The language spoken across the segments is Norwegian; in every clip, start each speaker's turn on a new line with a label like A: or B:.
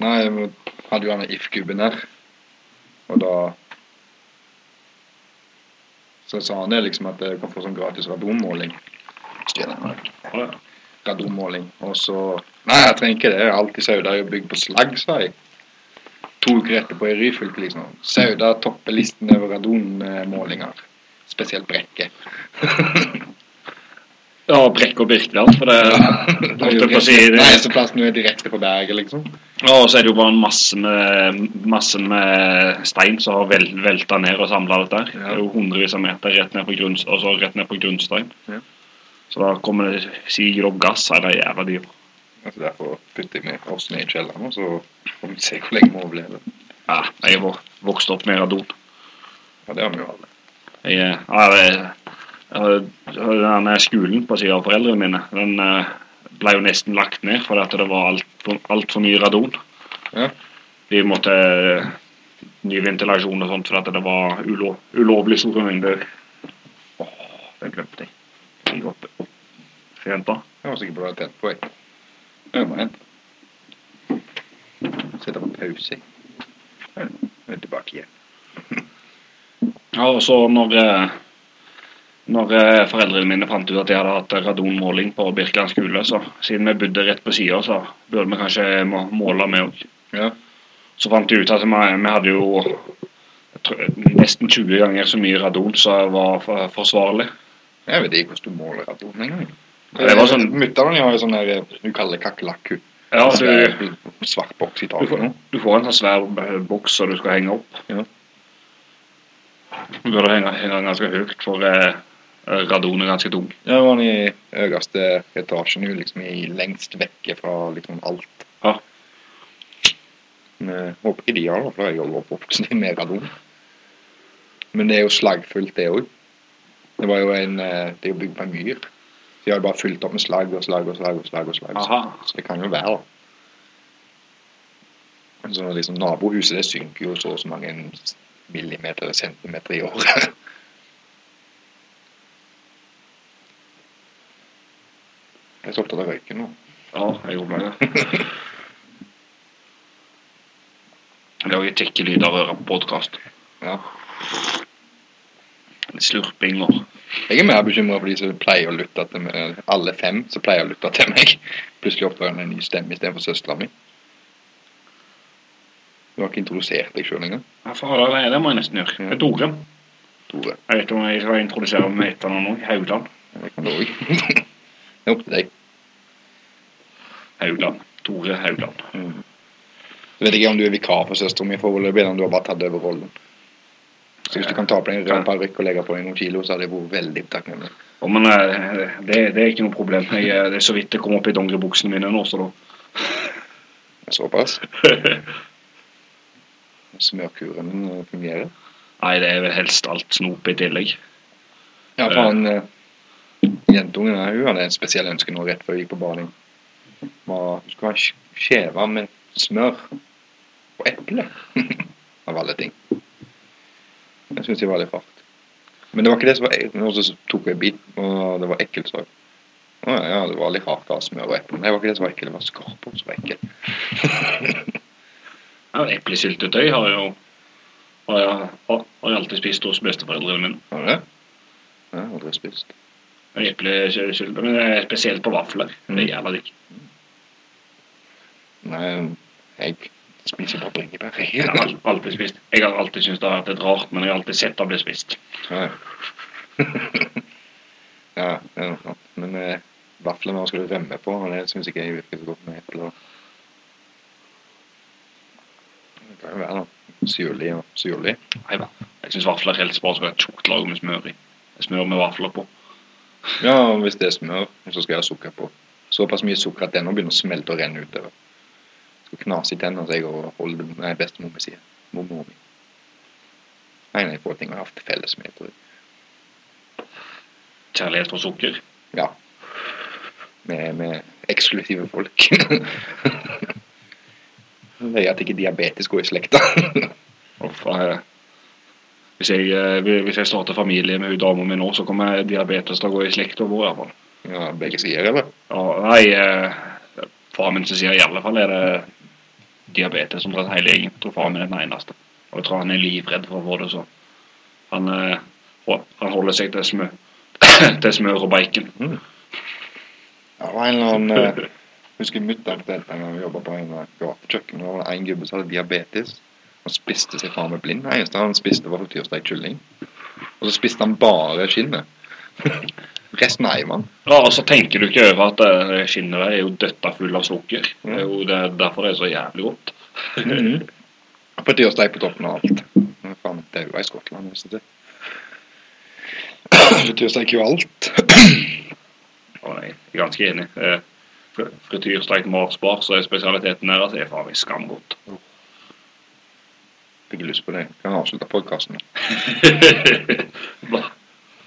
A: Nei, vi hadde jo han If-gubben her. Og da Så sa han det liksom at jeg kan få sånn gratis radonmåling. Radonmåling. Og så Nei, jeg trenger ikke det. Jeg har alltid Sauda er bygd på slagg, sa jeg. To uker etterpå i Ryfylke, liksom. Sauda topper listen over radonmålinger. Spesielt Brekke.
B: Ja, Brekk og Birkeland, for det ja, jeg på å si. det-
A: Nei, så plassen er direkte på berget, liksom.
B: Og så er det jo bare en masse med, masse med stein som har vel, velta ned og samla dette. her.
A: Ja.
B: Det er jo hundrevis av meter rett ned på, grunn, og rett ned på grunnstein.
A: Ja.
B: Så da kommer det sikkert opp gass av de jævla dyr.
A: Altså Derfor putter med oss ned i kjelleren, og så får vi se hvor lenge vi overlever.
B: Ja, jeg har vok- vokst opp med radon.
A: Ja, det har vi jo alle.
B: Jeg, eh, ja, det, ja, den skolen på siden av foreldrene mine, den eh, ble jo nesten lagt ned fordi at det var altfor alt for mye radon.
A: Ja.
B: De måtte eh, ny ventilasjon og sånt fordi det var ulo, ulovlig store mengder. Åh, det glemte jeg. Jeg opp, opp, jenta.
A: Jeg var sikker på at du hadde tent på, jeg. Jeg må hente. Sette på pause. jeg. Jeg er tilbake igjen.
B: Ja, og så når, eh, når eh, foreldrene mine fant ut at jeg hadde hatt radonmåling på Birkeland skole, så siden vi bodde rett på sida, så burde vi kanskje måle med òg.
A: Ja.
B: Så fant jeg ut at vi, vi hadde jo tror, nesten 20 ganger så mye radon som var for, forsvarlig.
A: Jeg vet ikke hvordan du måler radon engang.
B: Det var sånn-
A: Mutter'n har jo sånn der Du kaller det kakerlakku.
B: Ja, du,
A: Svær, Svart boks i
B: du,
A: taket
B: får, du får en sånn svær eh, boks som du skal henge opp.
A: Ja.
B: Du burde henge, henge ganske høyt, for eh, radon er ganske tung.
A: Ja, det var den i øverste etasjen, liksom i lengst vekke fra liksom alt.
B: Ja.
A: Men håper ikke de har det, for jeg holder oppvoksen i med radon. Men det er jo slaggfullt, det òg. Det var jo en eh, Det er jo bygd på en myr. De har bare fylt opp med slagg og slagg og slagg. og slag og slag.
B: Aha.
A: Så det kan jo være, så liksom nabohuset det synker jo så og så mange millimeter eller centimeter i året. Jeg solgte deg røyken nå.
B: Ja, jeg gjorde det. Det er jo kjekke lyder å høre på podkast.
A: Ja.
B: Slurpinger.
A: Jeg er mer bekymra for de som pleier å lytte til meg. Alle fem som pleier å lytte til meg. Plutselig oppdager en ny stemme istedenfor søstera mi. Du har ikke introdusert deg sjøl engang,
B: Ja, fader, det, det må jeg nesten gjøre. Det er Tore.
A: Tore.
B: Jeg vet ikke om jeg skal introdusere meg etter noen òg. Haugland.
A: Det kan du òg. Det er opp til deg.
B: Haugland. Tore Haugland.
A: Jeg vet ikke om du er vikar for søsteren min foreløpig, eller om du har bare tatt over rollen. Så hvis du kan ta på deg en rød parykk og legge på deg noen kilo, så hadde jeg vært veldig takknemlig.
B: Ja, men eh, det, det er ikke noe problem. Jeg, eh, det er så vidt det kom opp i dongeribuksene mine nå, så da
A: Såpass. Smørkuren din fungerer.
B: Nei, det er vel helst alt snop i tillegg.
A: Ja, faen. uh, Jentungen her, hun hadde et spesielt ønske nå rett før hun gikk på bading. Var- Hun skulle ha skjeva med smør og eple. Av alle ting. Jeg syns det var litt rart. Men det var ikke det som var ekkelt. Og tok jeg en bit, og det var ekkelt. Så. Å, ja, det var litt rart av smør og eple. Men det var ikke det som var ekkelt, det var skorpa som var ekkelt.
B: Ja, Eplesyltetøy har jeg jo har jeg, har, har jeg alltid spist hos besteforeldrene mine.
A: Har du det? Ja, aldri spist.
B: Eplesyltetøy, men spesielt på vafler. Det er jævla digg.
A: Nei, jeg spiser bare bringebær.
B: Jeg har alltid spist. Jeg har alltid syntes det har vært litt rart, men jeg har alltid sett det bli spist.
A: Ja, ja det er noe sant. Men eh, vafler med skal du rømme på, og det syns ikke jeg virker så godt med eple. Det kan jo være da. Syrlig og syrlig.
B: Nei da. Jeg syns vafler helt bra skal ha et tjukt lag med smør i. Smør med vafler på.
A: Ja, og hvis det er smør, så skal jeg ha sukker på. Såpass mye sukker at det nå begynner å smelte og renne utover. Knase i tennene, så jeg og holde Nei, bestemor mi sier. Mormor mi. Nei, nei, få ting jeg har hatt felles med, tror jeg.
B: Kjærlighet for sukker.
A: Ja. Med, med eksklusive folk. Det er at ikke diabetes går i slekta.
B: Uff, eh, hvis, jeg, eh, hvis jeg starter familie med hun dama mi nå, så kommer diabetes til å gå i slekta vår. i hvert fall.
A: ja, begge sider, eller?
B: Ja, nei, faren far min sin side i alle fall er det diabetes omtrent hele gjengen. Faren min er den eneste. Og jeg tror han er livredd for å få det, sånn. han, han holder seg til smør, til smør og bacon.
A: Mm. Ja, det var en eller annen eh, Jeg husker mutter'n fortalte en gang vi jobba på en gatekjøkken. Det var en gubbe som hadde diabetes. Han spiste seg faen meg blind. Det eneste han spiste, var frityrstekt kylling. Og så spiste han bare skinnet. Resten eiv han.
B: Ja, og så tenker du ikke over at det skinnet er jo døtta full av sukker. Det er jo det, derfor det er så jævlig godt.
A: Mm. Frityrstekt på toppen av alt. Faen, det er jo i Skottland. Hvis det er. Jo alt.
B: Og jeg er ganske enig. Eh, fr- Frityrstekt marsbar, så er spesialiteten deres er faen meg skamgodt.
A: Fikk lyst på det. Kan avslutte podkasten.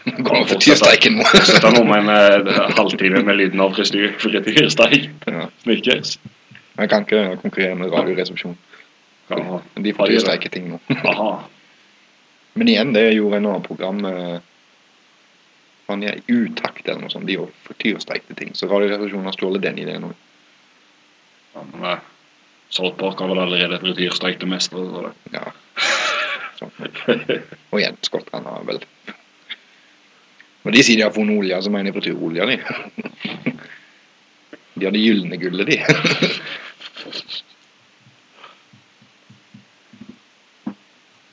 B: Bare
A: Gå med frityrsteiken nå.
B: Sitte nå med en halvtime med lyden av frityrsteik.
A: Ja.
B: Snickers.
A: Jeg kan ikke konkurrere med Radioresepsjon.
B: Ja.
A: De frityrsteker ting nå.
B: Aha.
A: Men igjen, det gjorde en annen program eh, Han er i utakt eller noe sånt. De gjør frityrsteikte ting. Så Radioresepsjonen har stjålet den ideen òg.
B: Ja, South Park har vel allerede frityrstekte mestere.
A: Ja. Sånn. Og igjen, skotterne har vel Når de sier de har funnet olja, så mener de frityrolje, de. De har det gylne gullet, de.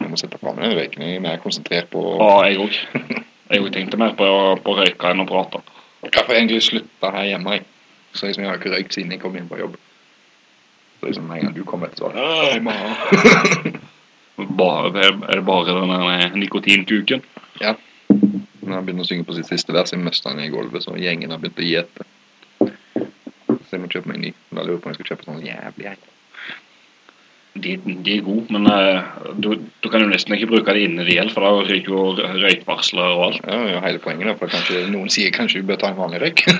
A: Jeg må sette fra meg den røyken. Jeg er mer konsentrert på
B: Ja, jeg òg. Jeg òg tenkte mer på, på å røyke enn å prate.
A: Jeg får egentlig slutta her hjemme. Jeg. Så liksom, jeg har ikke røykt siden jeg kom inn på jobb. Så liksom, med en gang du kom etter, så «Åh, jeg må ha.
B: Bare, er det bare den nikotinkuken? nikotinkuken?
A: Når han begynner å synge på sitt siste vers, jeg mista han i gulvet, så gjengen har begynt å gjete. Så jeg må kjøpe meg en ny. Da lurer jeg på om jeg skal kjøpe sånn jævlig en.
B: De, de er gode, men uh, du, du kan jo nesten ikke bruke det inne de gjelder, for da ryker jo rø- røykvarsler og alt.
A: Ja, det er jo hele poenget, da. For kanskje, noen sier kanskje du bør ta en vanlig røyk.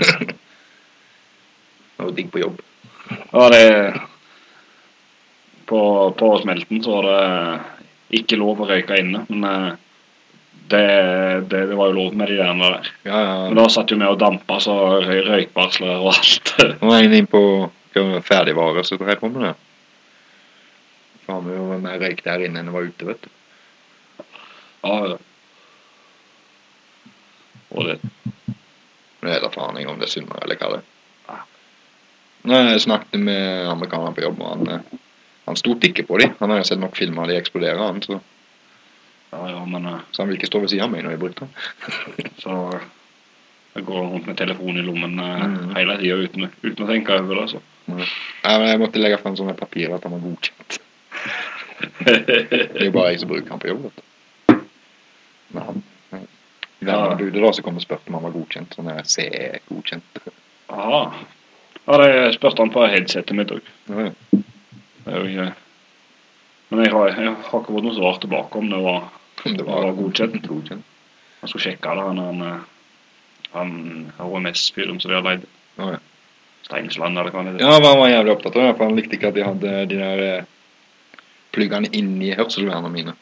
A: Det var digg på jobb.
B: Ja, det på, på smelten så var det ikke lov å røyke inne, men eh, det, det, det var jo lov med de greiene der.
A: Ja,
B: Men da satt jo vi og dampa, så røykvarsler og alt.
A: Nå var en inn på ferdigvarer, så drev på med det. Faen, vi var mer røyk der inne enn det var ute, vet du.
B: Ja, ja. Og det,
A: Det er da faen jeg om det er sunnere eller hva det er.
B: Ja.
A: Nei, Jeg snakket med amerikaneren på jobb, og han, eh, han stolte ikke på dem. Han har jo sett nok filmer av de eksploderer, han, så,
B: ja, ja, men eh,
A: så han vil ikke stå ved siden av meg når jeg brukte den.
B: så jeg går rundt med telefonen i lommen eh,
A: Mm.
B: hele tida uten, uten å tenke over det. altså.
A: Nei, men Jeg måtte legge frem sånne papirer at han var godkjent. Det er jo bare jeg som bruker han på jobb, vet du. Men han Venner av budet da, så kom og spurte om han var godkjent. Sånn der CE-godkjent.
B: Aha. Ja, det spurte han på headsetet mitt òg.
A: Ja, ja.
B: Men jeg har, jeg har ikke fått noe svar tilbake om det var
A: Om det
B: var godkjent.
A: godkjent.
B: Han skulle sjekke det, han, han, eh, han HMS-fyren som de har leid.
A: Oh, ja.
B: Steinsland, eller hva det heter.
A: Ja, han var jævlig opptatt av det, for han likte ikke at de hadde de der eh, pluggene inni hørselvernene mine.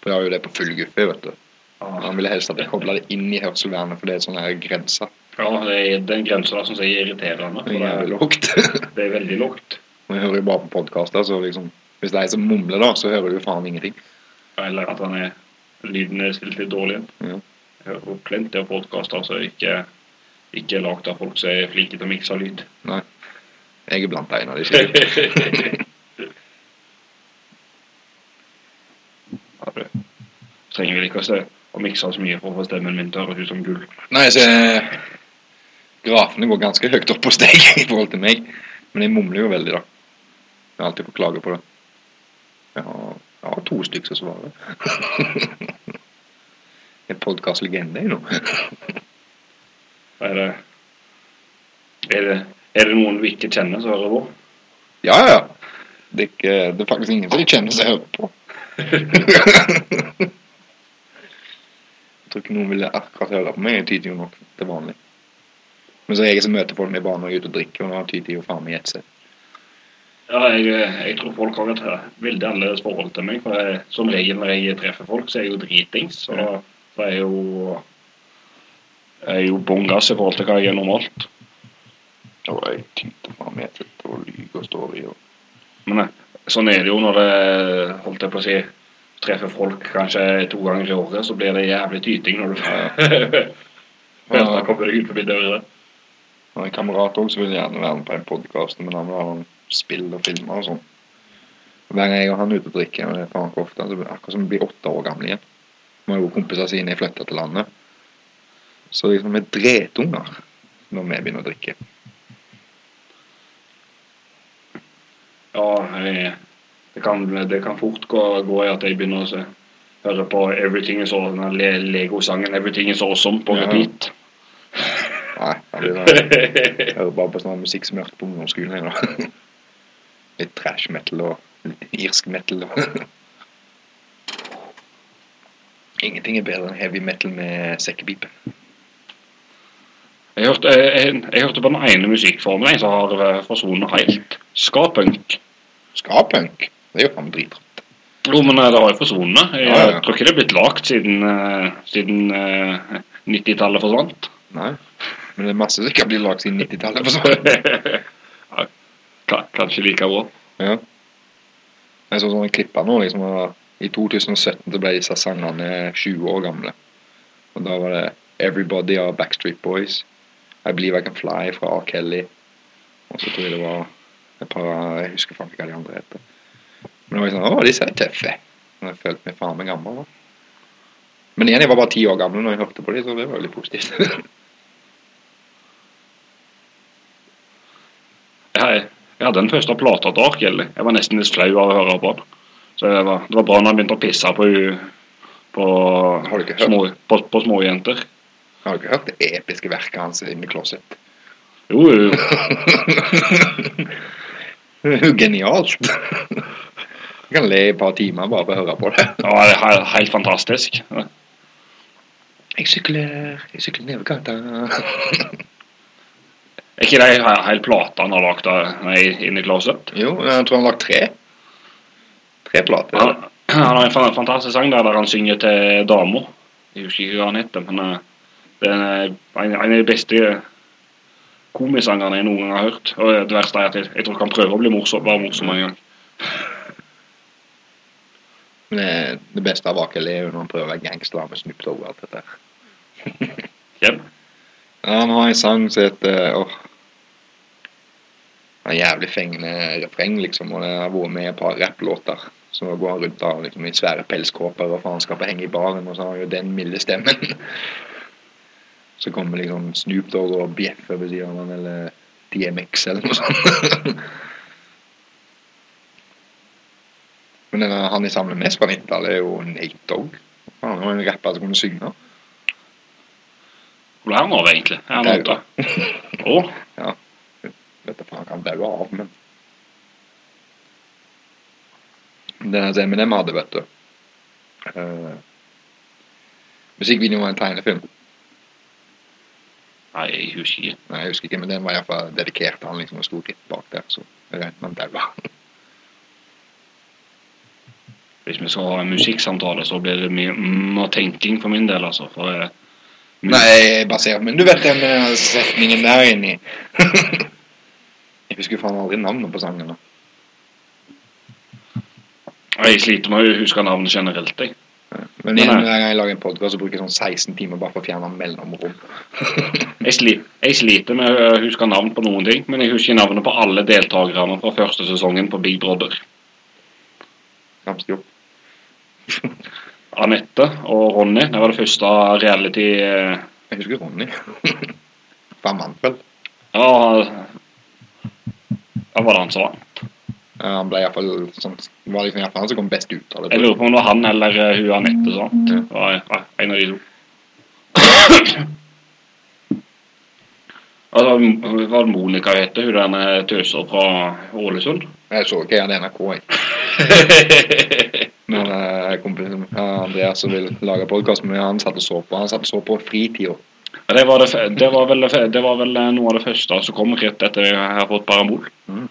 A: For jeg har jo det på full guffe, vet du.
B: Ah.
A: Han ville helst at jeg kobla det inn i hørselvernet, for det er en her grense.
B: ja det er den grensa der som er irriterende.
A: Det
B: For
A: er
B: det,
A: lågt.
B: det er veldig lågt.
A: Og jeg hører jo bare på podkaster, så liksom Hvis det er en som mumler, da, så hører du jo faen ingenting.
B: Eller at han er, stilt litt dårlig.
A: Ja.
B: Har på plenty av podkaster som ikke, ikke er lagd av folk som er flinke til å mikse lyd. Nei.
A: Jeg er blant en av de.
B: Ja, trenger vel ikke å, se, å mikse så mye for å få stemmen min til å høres ut som gull.
A: Nei, så eh, Grafene går ganske høyt opp på steg i forhold til meg. Men jeg mumler jo veldig, da. Jeg har alltid fått klage på det. Jeg har, har to stykker som svarer. En podkastlegende, nå.
B: Er det, er, det, er det noen du ikke kjenner som hører på?
A: Ja, ja. Det er, ikke, det er faktisk ingen som de kjenner som hører på. Jeg tror ikke noen ville akkurat høre på meg. Jeg tyder jo nok til vanlig. Men så er jeg som møter folk med barn og er ute og drikker, og da til jo faen meg seg.
B: Ja, jeg, jeg tror folk har et veldig annerledes forhold til meg. For jeg, som regel når jeg treffer folk, så er jeg jo dritings. Så, så er jeg jo jeg er jo bånn gass i forhold til hva jeg er normalt.
A: Ja, jeg tyter meg til å og lyver og står i og
B: Men eh, sånn er det jo når det holdt jeg på å si treffer folk kanskje to ganger i året, så blir det jævlig tyting når du først har kommet deg ut forbi døra.
A: Jeg har en kamerat også som vil gjerne være med på en podkast, men han vil ha noen spill og filmer og sånn. Hver gang jeg og han er ute og drikker, og det er faen ikke ofte, så blir det akkurat som vi blir åtte år gamle igjen. Vi har jo kompiser sine flytta til landet. Så liksom vi er dretunger når vi begynner å drikke.
B: Ja, jeg, det, kan, det kan fort gå, gå i at jeg begynner å se, høre på Everything is Awesome, Le- Lego-sangen Everything is Awesome på
A: Ja.
B: repeat.
A: Nei, jeg jeg hører bare på sånn musikk som jeg hørte på ungdomsskolen. Litt trash metal og irsk metal. Ingenting er bedre enn heavy metal med sekkepipe.
B: Jeg hørte, jeg, jeg hørte på den ene musikkformen som har eh, forsvunnet helt. Ska-punk.
A: Ska-punk, det er jo faen dritrått.
B: Jo, men eh, det har jo forsvunnet. Jeg,
A: Ja, ja.
B: tror ikke det er blitt lagt siden, eh, siden eh, 90-tallet forsvant.
A: Nei, men det er masse som ikke har blitt lagd siden 90-tallet.
B: forsvant. Kanskje like bra.
A: Ja. Jeg så sånne klipper nå, liksom, i 2017 ble disse sangene 20 år gamle. Og da var det Everybody av Backstreet Boys, I Believe I Can Fly fra R. Kelly, og så tror jeg det var et par, jeg husker faen ikke hva de andre heter. Men det var sånn, å, disse er tøffe. Og jeg følte meg faen meg gammel da. Men igjen, jeg var bare 10 år gammel når jeg hørte på dem, så det var litt positivt.
B: Jeg, hadde den første plata til R. Kelly. Jeg var nesten litt flau av å høre på den. Så det var, det var bra når han begynte å pisse på, på,
A: du
B: små, på, på småjenter.
A: Har du ikke hørt det episke verket hans inni closet?
B: Jo, jo,
A: genialt. Jeg kan le i et par timer bare for å høre på det.
B: Ja, det er helt, helt fantastisk.
A: Jeg sykler, jeg sykler nedover gata.
B: Er ikke det he- hele plata han har lagd inn i Closet?
A: Jo, jeg tror han har lagt tre. Tre plater.
B: Han, han har en fantastisk sang der, der han synger til dama. Jeg husker ikke hva han heter, men eh, det er en, en av de beste komisangene jeg noen gang har hørt. Og det verste er at jeg, jeg tror ikke han prøver å bli morsom, være morsom en gang.
A: Det, det beste av Akel er jo når han prøver å være gangster med Snoop Dogg og alt dette. her. Ja, Han har en sang som heter åh, Har jævlig fengende refreng, liksom, og det har vært med et par rapplåter. Så går han rundt da, liksom, i svære pelskåper og faenskapet henger i baren, og så har han jo den milde stemmen. Så kommer liksom Snoop Dogg og bjeffer ved siden av han, eller DMX eller noe sånt. Men den, han jeg samler mest fra 90-tallet, er jo Nate Dogg. Han var en rapper som kunne synge.
B: Hvor er han nå egentlig? Er han ute? Å,
A: Vet da faen han kan daue av, men Den som Eminem hadde, vet du. Uh, musikkvideoen var en tegnefilm.
B: nei, jeg husker ikke.
A: Nei, jeg husker ikke, men den var iallfall dedikert han liksom, og sto litt bak der, så jeg regnet med han daua.
B: Hvis vi skal ha en musikksamtale, så blir det mye mm, og tenking for min del, altså. For uh,
A: Nei, basert Men du vet den eh, setningen der inni. husker faen aldri navnet på sangen.
B: jeg sliter med å huske navnet generelt, jeg.
A: Men
B: en
A: igjen, gang jeg lager en podkast, bruker jeg sånn 16 timer bare for å fjerne mellomrom.
B: Jeg, sli, jeg sliter med å huske navn på noen ting, men jeg husker navnet på alle deltakerne fra første sesongen på Big Brother.
A: Jobb.
B: Anette og Ronny. Det var det første reality eh,
A: Jeg husker Ronny. Fra Mannfeld.
B: Ja, hva var det han sa?
A: Ja, han ble iallfall sånn var liksom i hvert fall han som kom best ut av det.
B: Jeg lurer på om det var han eller uh, hun Anette. sant?
A: Ja.
B: Var ja, en av de to. Altså, var det Monica heter, hun derne tøsa fra Ålesund?
A: Jeg så ikke hadde NRK, jeg. Men uh, kompisen ja, Andreas som vil lage podkast med han satt og så på. Han satt og så på fritida.
B: Det var, det, det, var vel, det var vel eh, noe av det første som kom rett etter jeg har fått parabol.
A: Mm.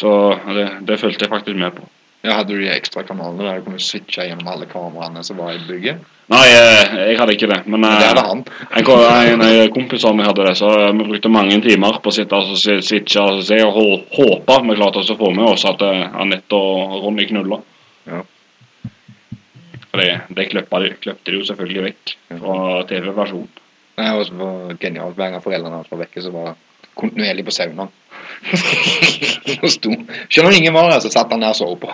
B: Så det, det fulgte jeg faktisk med på.
A: Ja, Hadde du de ekstra kanalene der du kunne switche gjennom alle kameraene som var i bygget?
B: Nei, jeg, jeg hadde ikke det. Men
A: Det
B: eh,
A: hadde han.
B: en, en, kompis av meg hadde det, så eh, vi brukte mange timer på å sitte og si- switche og se og håpe vi klarte oss å få med oss at eh, Anette og Ronny knulla.
A: Ja.
B: For det, det kløpte de jo selvfølgelig vekk fra TV-versjonen.
A: Det var genialt. Hver gang foreldrene hans var vekke, så var kontinuerlig på saunaen. Og sto Skjønner ingen var der, så satt han der og sov på.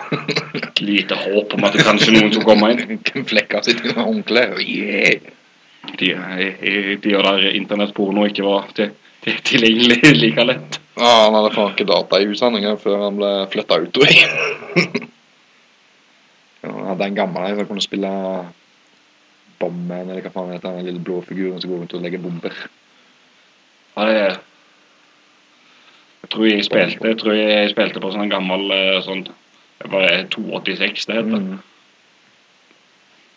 B: Lite håp om at det kanskje noen skulle komme inn.
A: Flekka sitt håndkle. Yeah.
B: De, og i der internettporno ikke var til, til, tilgjengelig like lett.
A: Ja, han hadde faen ikke data i engang før han ble flytta ut. jeg. ja, han hadde en gammel en som kunne spille Bomben, eller hva faen heter den lille blå figuren som går rundt og legger bomber.
B: Ja, det Jeg tror jeg spilte, jeg tror jeg spilte på sånn gammel eh, sånn Det var 286 det heter.
A: Mm.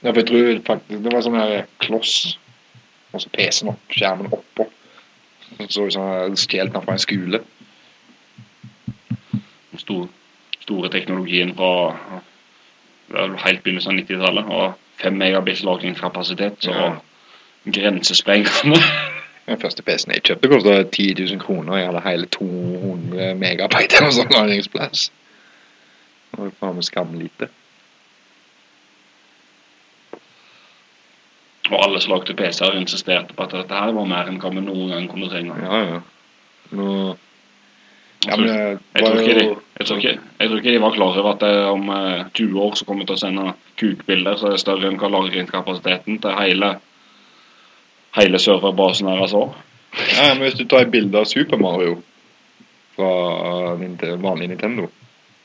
A: Ja, for jeg tror faktisk det var sånn her kloss, og så PC-en opp, skjermen oppå. Så så ut som stjålet fra en skole.
B: Den store, store teknologien fra helt begynnelsen av 90-tallet. Og 5 megabits lagringskapasitet, så
A: Ja.
B: grensesprengende.
A: Den første PC-en jeg kjøpte kostet 10 000 kroner, jeg hadde hele 200 megabyte eller sånn lagringsplass. Det var faen meg skamlite.
B: Og alle som lagde PC-er insisterte på at dette her var mer enn hva vi noen gang kunne trenge.
A: Ja, ja. Nå... Ja,
B: Jeg
A: men
B: tror- Jeg tror, ikke de, jeg, tror ikke, jeg tror ikke de var klar over at det, om eh, 20 år så kommer vi til å sende kukbilder som er større enn lagringskapasiteten til hele, hele serverbasen deres òg.
A: Ja, men hvis du tar et bilde av Super Mario fra Ninte- vanlig Nintendo,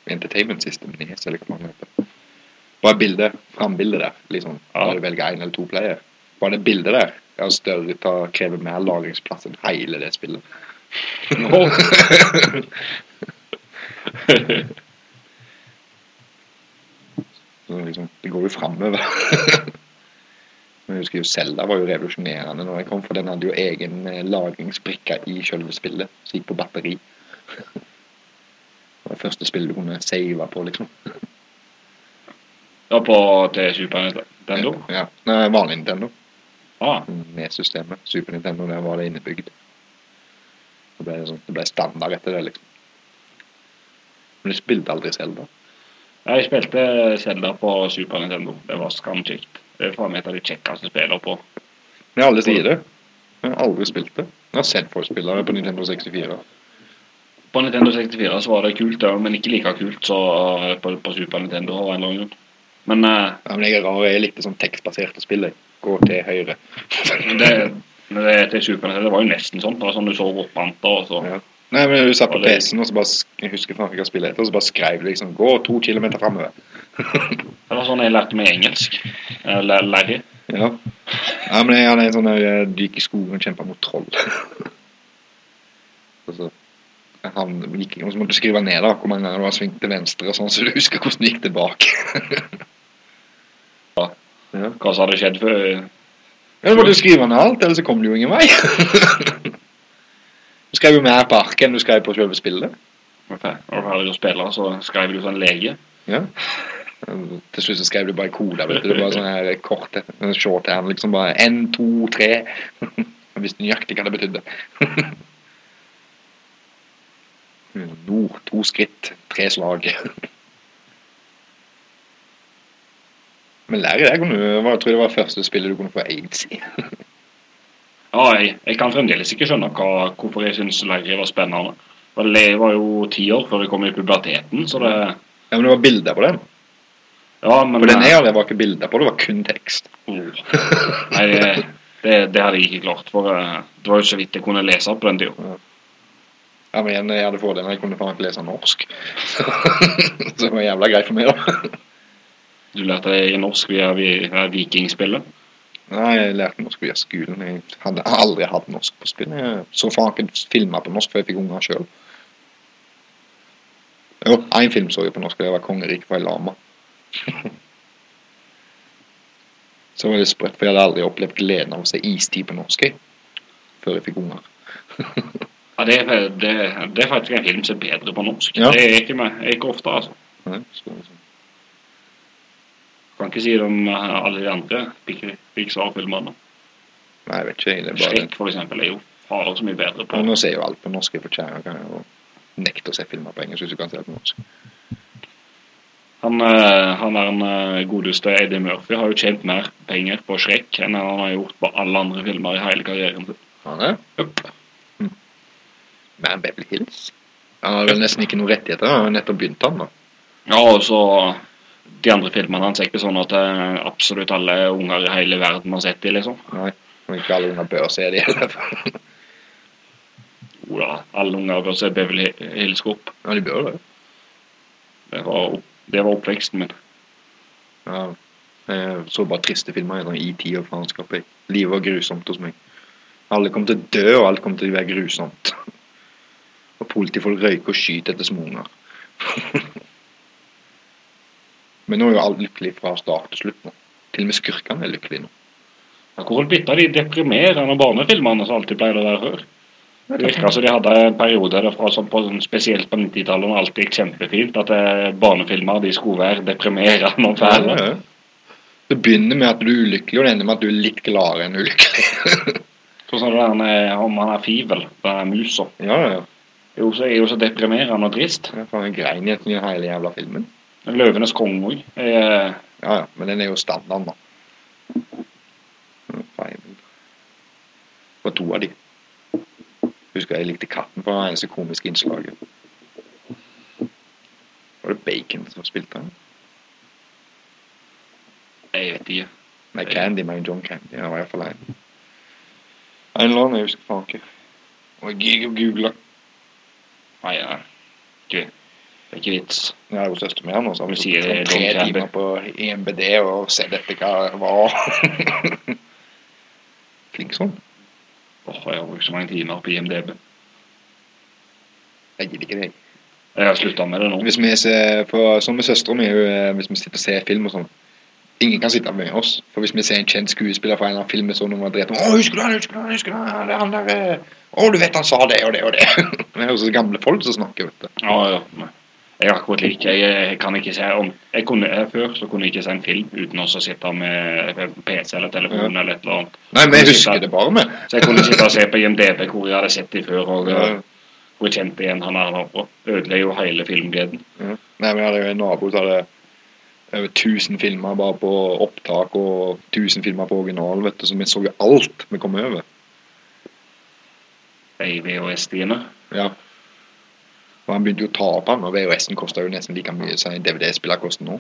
A: Entertainment System, NES, eller hva man heter. Bare bilde, frambildet der, liksom.
B: Ja.
A: Bare du velger en eller to player. Bare det bildet der er større, tar, krever mer lagringsplass enn hele det spillet. Så liksom, det går jo framover. Men jeg husker jo Zelda var jo revolusjonerende når jeg kom, for den hadde jo egen eh, lagringsbrikke i selve spillet, som gikk på batteri. Det var det første spillet du kunne save på, liksom.
B: Ja, på til Super Nintendo.
A: Ja, Nei, vanlig Nintendo.
B: Ah,
A: Med systemet. Super Nintendo, der var det innebygd. Det ble, sånn, det ble standard etter det, liksom. Men du spilte aldri Zelda.
B: jeg spilte Zelda på Super Nintendo. Det var skamkjekt. Det er faen meg et av de kjekkeste spillene på.
A: Men aldri sier det. Jeg har aldri spilt det. Jeg har sett folk spille det på Nintendo 64.
B: På Nintendo 64 så var det kult, ja, men ikke like kult så eh, på, på Super Nintendo av en eller annen. Men uh,
A: Ja, men jeg er rar, jeg likte sånn tekstbaserte spill. jeg. Gå til høyre.
B: det, det til Super Nintendo det var jo nesten sånn. Det var sånn du så oppmanter og så
A: Ja. Nei, men du satt på PC-en, og så bare jeg husker jeg ikke hva etter, og så bare skrev du liksom 'gå to kilometer framover'.
B: Det var sånn jeg lærte meg engelsk. Larry.
A: Ja. ja, men jeg hadde en sånn eh, du gikk i skogen og kjempa mot troll. og så han gikk, og så måtte du skrive ned da, hvor mange ganger du har svingt til venstre, og sånn, så du husker hvordan du gikk tilbake.
B: Ja.
A: ja.
B: Hva som hadde skjedd før
A: Ja, du måtte jo skrive ned alt, ellers så kom det jo ingen vei. du skrev jo mer på arket enn du skrev på selve spillet.
B: Du var ferdig å spille, så skrev du sånn lege.
A: Ja. Til slutt så skrev du bare koda, vet du. Det var sånn her kort, en shorthand, liksom bare N, 2, 3. Jeg visste nøyaktig hva det betydde. Nord, to skritt, tre slag. Men lære deg kunne du, jeg tror det var første spillet du kunne få aids i.
B: Ja, jeg, jeg kan fremdeles ikke skjønne hva, hvorfor jeg syns Larry var spennende. For Jeg var jo ti år før jeg kom i puberteten, så det
A: Ja, men det var bilder på den.
B: Ja, men
A: På den jeg hadde, var ikke bilder på, det var kun tekst.
B: Oh. Nei, det, det, det hadde jeg ikke klart, for eh, det var jo så vidt jeg kunne lese på den tida.
A: Ja, men igjen, jeg hadde fordelen, jeg kunne faen ikke lese norsk. Så det var jævla greit for meg da.
B: Du lærte deg norsk via, via vikingspillet.
A: Nei, jeg lærte norsk via skolen. Jeg hadde aldri hatt norsk på spill. Jeg så faen ikke filmer på norsk før jeg fikk unger sjøl. Jo, én film så jeg på norsk, og det var 'Kongeriket for ei lama'. så var det sprøtt, for jeg hadde aldri opplevd gleden av å se istid på norsk jeg, før jeg fikk unger.
B: Ja, det, er- det, det er faktisk en film som er bedre på norsk.
A: Ja.
B: Det er ikke, er ikke ofte, altså.
A: Nei, så, liksom.
B: Kan ikke si det om eh, alle de andre Pixar-filmene.
A: Nei, jeg vet ikke. Det er bare...
B: Shrek, for eksempel, er jo fader så mye bedre på.
A: Ja, nå ser jo alt på norsk for kjære. Kan jo nekte å se filmer på engelsk hvis du kan se det på norsk.
B: Han, eh, han er en eh, godeste Eddie Murphy har jo tjent mer penger på Shrek enn han har gjort på alle andre filmer i hele karrieren sin.
A: Han er?
B: Jupp.
A: Man Beverly Hills? Han har vel nesten ikke noen rettigheter. Han har nettopp begynt han da.
B: Ja, og så de andre filmene hans er ikke sånn at eh, absolutt alle unger i hele verden har sett de, liksom.
A: Nei, og ikke alle unger bør se det heller.
B: Jo da, alle unger bør se Beverly Hills Cop.
A: ja, de bør det.
B: Det var, opp- det var oppveksten min.
A: Ja. Jeg så bare triste filmer i tid og faenskap. Livet var grusomt hos meg. Alle kom til å dø, og alt kom til å være grusomt. Og politifolk røyker og skyter etter småunger. Men nå er jo alt lykkelig fra start til slutt nå. Til og med skurkene er lykkelige nå.
B: Ja, Hvor er blitt av de deprimerende barnefilmene som alltid pleide å være før? Det virka som de hadde en periode derfra, som på, spesielt på 90-tallet, når alt gikk kjempefint, at eh, barnefilmer de skulle være deprimerende og fæle.
A: Ja, ja. Det begynner med at du er ulykkelig, og det ender med at du er litt gladere enn ulykkelig.
B: Sånn som det der om han er fivel, den er musa.
A: ja, ja.
B: Er jo så- er jo så deprimerende og trist.
A: Jeg faen, jeg grein i hele jævla filmen.
B: Løvenes konge òg.
A: Ja, ja, men den er jo standarden, da. Ja, Feil. Det var to av de. Husker jeg likte katten på det eneste komiske innslaget. Var det Bacon som spilte den?
B: Jeg vet ikke.
A: Nei, Candy men John Candy. Det var iallfall en. En eller annen, jeg husker faen ikke. Og jeg googla.
B: Nei, ja. ikke, det er ikke vits.
A: Ja, hos søsteren min, og så har vi
B: Du sier
A: tre timer på IMBD og ser dette hva var. Flink sånn.
B: Åh, jeg har brukt så mange timer på IMDb.
A: Jeg gidder ikke det.
B: Jeg har slutta med det nå.
A: Hvis vi ser, for, sånn med søstera mi, eh, hvis vi sitter og ser film og sånn Ingen kan sitte med oss. For hvis vi ser en kjent skuespiller fra en av filmene sånn nummer dritt Å, husker du han, husker du han, husker du han, det er han der eh, Å, du vet han sa det og det og det. Det er jo så gamle folk som snakker, vet du.
B: Ja, ja. Jeg er akkurat lik. Jeg, jeg kan ikke se om jeg kunne, Før så kunne jeg ikke se en film uten å sitte med PC eller telefon
A: Ja.
B: eller et eller annet.
A: Nei, men jeg husker det bare med.
B: Så jeg kunne sitte og se på IMDb hvor jeg hadde sett dem før, og
A: Ja.
B: uh, hvor jeg kjente igjen han der oppe. ødela jo hele filmgleden.
A: Ja. Nei, men jeg hadde jo en nabo som hadde over 1000 filmer bare på opptak og 1000 filmer på original, vet du, så vi så jo alt vi kom over.
B: Ei VHS-stiene.
A: Ja. Og han begynte jo å ta opp han, og VHS-en kosta jo nesten like mye som en DVD-spiller koster nå.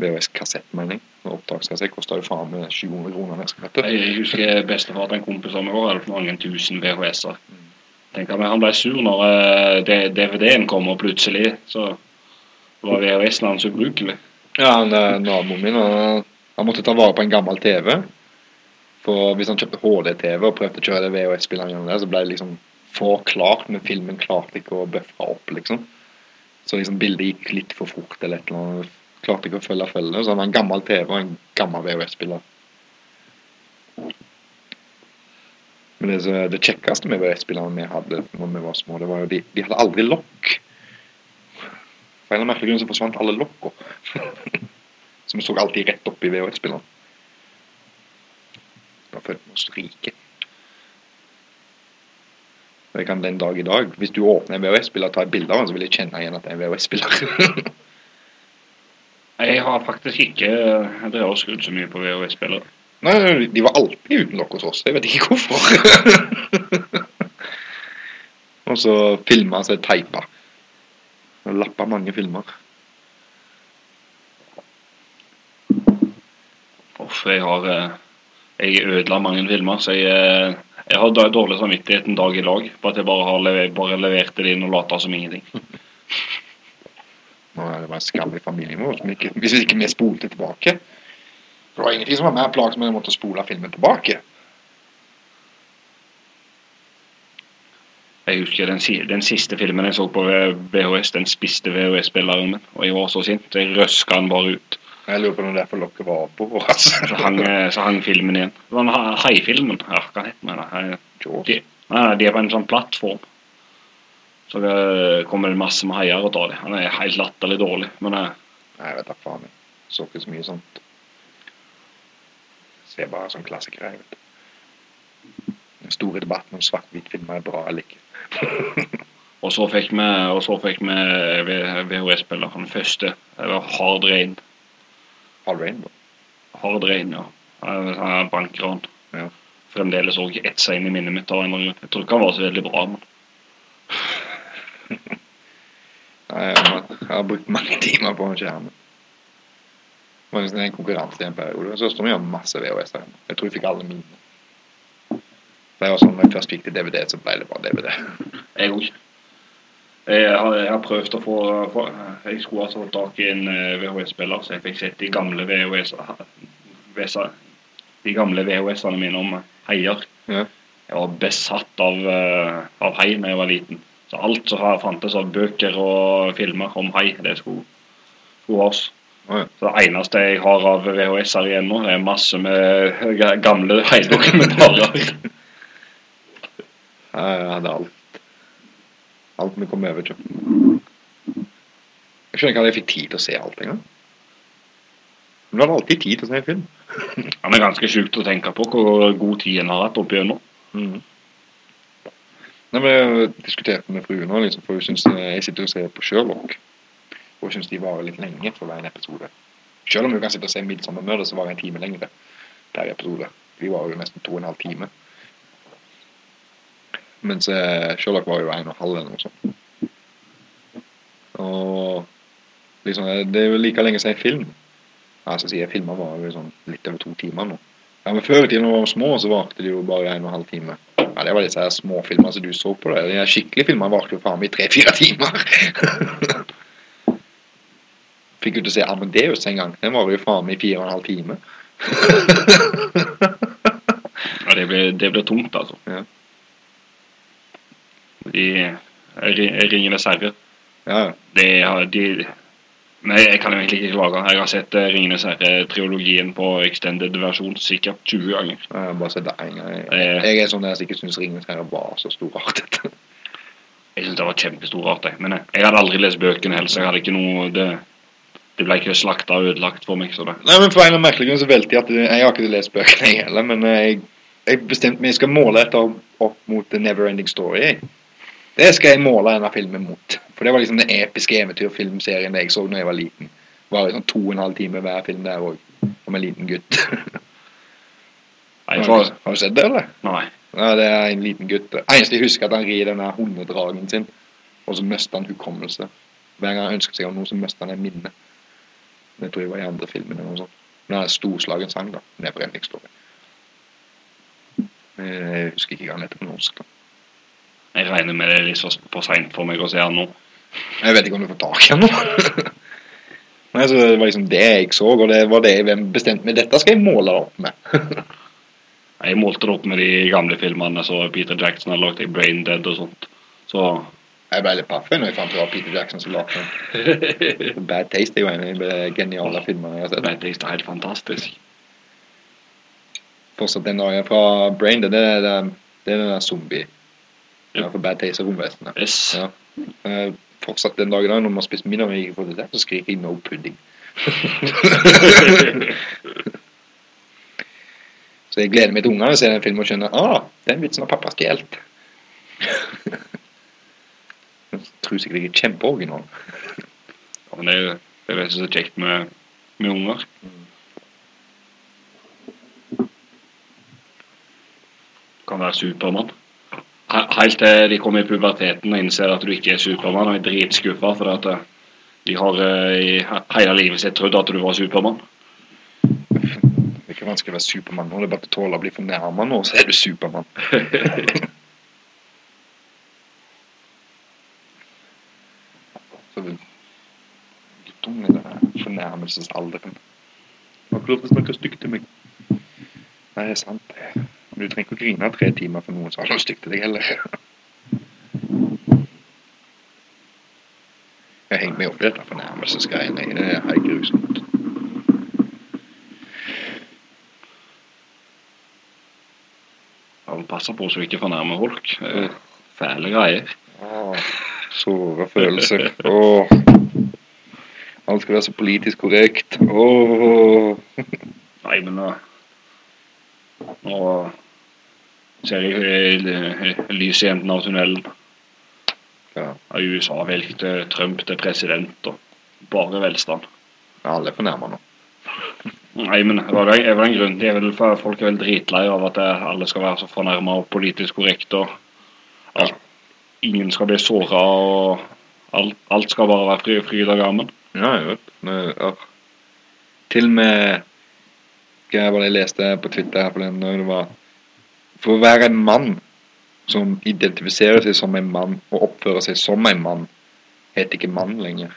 A: VHS-kassett, mener jeg. Opptakskassett kosta jo faen meg 700 kroner nesten.
B: Jeg husker bestefar til en kompis av meg var hadde mange tusen VHS-er. Tenk om han ble sur når eh, DVD-en kommer plutselig så var VHS-en hans ubrukelig.
A: Ja, han, eh, naboen min, han, han måtte ta vare på en gammel TV. For hvis han kjøpte HD-TV og prøvde å kjøre det VHS-spilleren gjennom der, så ble det liksom for klart, men filmen klarte ikke å bøffe opp, liksom. Så liksom bildet gikk litt for fort eller et eller annet. Klarte ikke å følge følge. Så han var en gammel TV og en gammel VHS-spiller. Men det, det kjekkeste med VHS-spillerne vi hadde når vi var små, det var jo de, de hadde aldri lokk. For en eller annen merkelig grunn så forsvant alle lokka. så vi så alltid rett opp i VHS-spilleren. Da følte vi oss rike. Og jeg kan den dag i dag, hvis du åpner en VHS-spiller og tar et bilde av den, så vil jeg kjenne igjen at det er en VHS-spiller.
B: Jeg har faktisk ikke drevet og skrudd så mye på VHS-spillere.
A: Nei, de var alltid uten lokk hos oss. Jeg vet ikke hvorfor. og så filma seg teipa. Lappa mange filmer.
B: Uff, jeg har eh, Jeg ødela mange filmer, så jeg, eh, jeg har dårlig samvittighet en dag i lag på at jeg bare har lever, bare leverte det inn og lata som ingenting.
A: Nå er det bare skall i familien vår som ikke, hvis ikke vi spolte tilbake. For Det var ingenting som var mer plagsomt enn å måtte spole filmen tilbake.
B: Jeg husker den, den siste filmen jeg så på VHS, den spiste VHS-spilleren min, og jeg var så sint. Jeg røska den bare ut.
A: Jeg lurer på om det er derfor lokket var på. Altså.
B: Så hang, eh, så hang filmen igjen. Det var den ha- haifilmen. Ja, hva heter den?
A: Jaws.
B: De, de er på en sånn plattform. Så det kommer det masse med haier og tar det. Han er helt latterlig dårlig. Men
A: jeg, jeg vet da faen. jeg. Så ikke så mye sånt. Ser bare sånn klassikere, jeg vet. Den store debatten om svart-hvitt-filmer er bra eller ikke.
B: Og så fikk vi, vi VHS-spiller den første. Det var Hard Rain.
A: Hard Rainbow.
B: Hard Rain, ja. Var sånn Bankran.
A: Ja.
B: Fremdeles òg ett seg inn i minnet mitt. av en. Jeg tror ikke han var så veldig bra, men
A: Nei, Jeg har, jeg har brukt mange timer på den skjermen. Det var nesten en konkurranse i en periode. Så står vi har masse VHS der. Jeg tror jeg fikk alle mine. Det var sånn, når jeg først fikk til DVD, så ble det bare DVD.
B: jeg òg. Jeg har, jeg har prøvd å få, få Jeg skulle altså fått tak i en eh, VHS-spiller, så jeg fikk sett de gamle VHS-ene De gamle VHS-ene mine om heier.
A: Ja.
B: Jeg var besatt av, eh, av hei da jeg var liten. Så alt som fantes av bøker og filmer om hei, det skulle, skulle oss.
A: Ja.
B: Så det eneste jeg har av VHS-er igjen nå, er masse med gamle
A: heidokumentarer. Jeg hadde alt. Alt vi kom over til. Jeg skjønner ikke at jeg fikk tid til å se alt engang. Men du har alltid tid til å se en film.
B: Han er ganske sjukt å tenke på hvor god tid en har hatt opp igjennom.
A: Nei, men Jeg diskuterte med fruen nå, liksom, for hun synes eh, jeg sitter og ser på Sherlock. Og hun syns de varer litt lenge for hver en episode. Selv om hun kan sitte og se 'Midsommar Murder', så varer en time lengre per episode. De varer jo nesten to og en halv time. Mens Sherlock var jo en og halv eller noe sånt. Og liksom, det er jo like lenge som en film. Altså jeg filmer var jo sånn litt over to timer nå. Ja, men Før i tiden da vi var små, så varte de jo bare en og en halv time. Ja, Det var disse her små filmer som du så på. det. De her skikkelige filmene varte jo faen meg i tre-fire timer. Fikk jo å se Amadeus en gang. Den var jo faen meg i fire og en halv time.
B: Ja, det blir, det blir tungt, altså.
A: Ja.
B: Ri- Ringenes herre.
A: Ja.
B: Det har de Men jeg kan jo egentlig ikke klage. Jeg har sett eh, Ringenes herre-triologien på extended versjon sikkert 20 ganger.
A: Jeg har bare sett det én gang. Jeg,
B: Eh.
A: jeg er sånn der som ikke syns 'Ringenes herre' var så storartet.
B: Jeg syns det var kjempestorart. Men jeg, jeg hadde aldri lest bøkene heller, så jeg hadde ikke noe Det, det ble ikke slakta og ødelagt for meg. så det
A: Nei, men For en eller annen merkelig grunn så velte jeg at jeg har ikke lest bøkene jeg heller, men jeg, jeg bestemte meg jeg skal måle dette opp, opp mot The Neverending Story. Det skal jeg måle denne filmen mot. For det var liksom den episke eventyrfilmserien jeg så da jeg var liten. Det var liksom to og en halv time hver film der òg, om en liten gutt.
B: Nei,
A: Har har du sett det, eller?
B: nei.
A: Ja, det er en liten gutt. Eneste jeg husker, at han rir denne hundedragen sin, og så mister han hukommelse. Hver gang han ønsker seg om noe, så mister han et minne. Det tror jeg var i andre filmen eller noe sånt. Men han er storslagen sang, da. Neverending Story. Jeg husker ikke hva han heter på norsk. da.
B: Jeg regner med det er litt så for seint for meg å se han nå.
A: Jeg vet ikke om du får tak i han nå. Nei, så Det var liksom det jeg så, og det var det jeg bestemte meg Dette skal jeg måle det opp med.
B: Jeg målte det opp med de gamle filmene så Peter Jackson har lagd i Brain Dead og sånt. Så
A: Jeg ble litt paff når jeg fant ut at Peter Jackson som lagde den. Bad Taste er jo en av de geniale filmene jeg har sett.
B: 'Bad Taste' er helt fantastisk.
A: fortsatt den dagen fra Brain Dead, det er den, det er den der zombie.
B: Ja.
A: For Bad Taste og romvesenet.
B: Yes.
A: Ja. Uh, fortsatt den dagen i dag, når man har spist middag og ikke får det der, så skriker jeg 'no pudding'. så jeg gleder meg til ungene ser den filmen og skjønner ah, den vitsen har pappa stjålet. Tror sikkert jeg er kjempeoriginal.
B: Ja, men det, er- det er det som er kjekt med, med unger. Kan være Supermann. He- Helt til de kommer i puberteten og innser at du ikke er Supermann og er dritskuffa for at eh, de har eh, i hele livet sitt trodd at du var Supermann.
A: Det er ikke vanskelig å være Supermann nå, det er bare å tåle å bli fornærma nå, så er du Supermann. Guttungen i den fornærmelsesalderen. Har ikke lov til å snakke stygt til meg. Nei, det er sant. det. Men du trenger ikke å grine tre timer for noen som har noe stygt til deg heller. Jeg henger meg opp i dette fornærmelsesgreiene. Det er helt grusomt.
B: Ja, passer på så du ikke fornærmer folk. Fæle greier.
A: Ah, såre følelser. Åh. Alt skal være så politisk korrekt. Åh.
B: Nei, men nå, nå ser jeg lyset i enden av tunnelen.
A: Ja.
B: USA valgt eh, Trump til president og bare velstand.
A: Ja, Alle er fornærma nå.
B: Nei, men det det er vel en grunn. Det er vel, folk er vel dritlei av at alle skal være så fornærma og politisk korrekte. og alt, Ingen skal bli såra og alt, alt skal bare være fri, fryd og gammen.
A: Ja, jeg vet. Men, ja. Til og med Hva var det jeg leste på Twitter her forleden? Det var For å være en mann som identifiserer seg som en mann og oppfører seg som en mann, heter ikke mann lenger.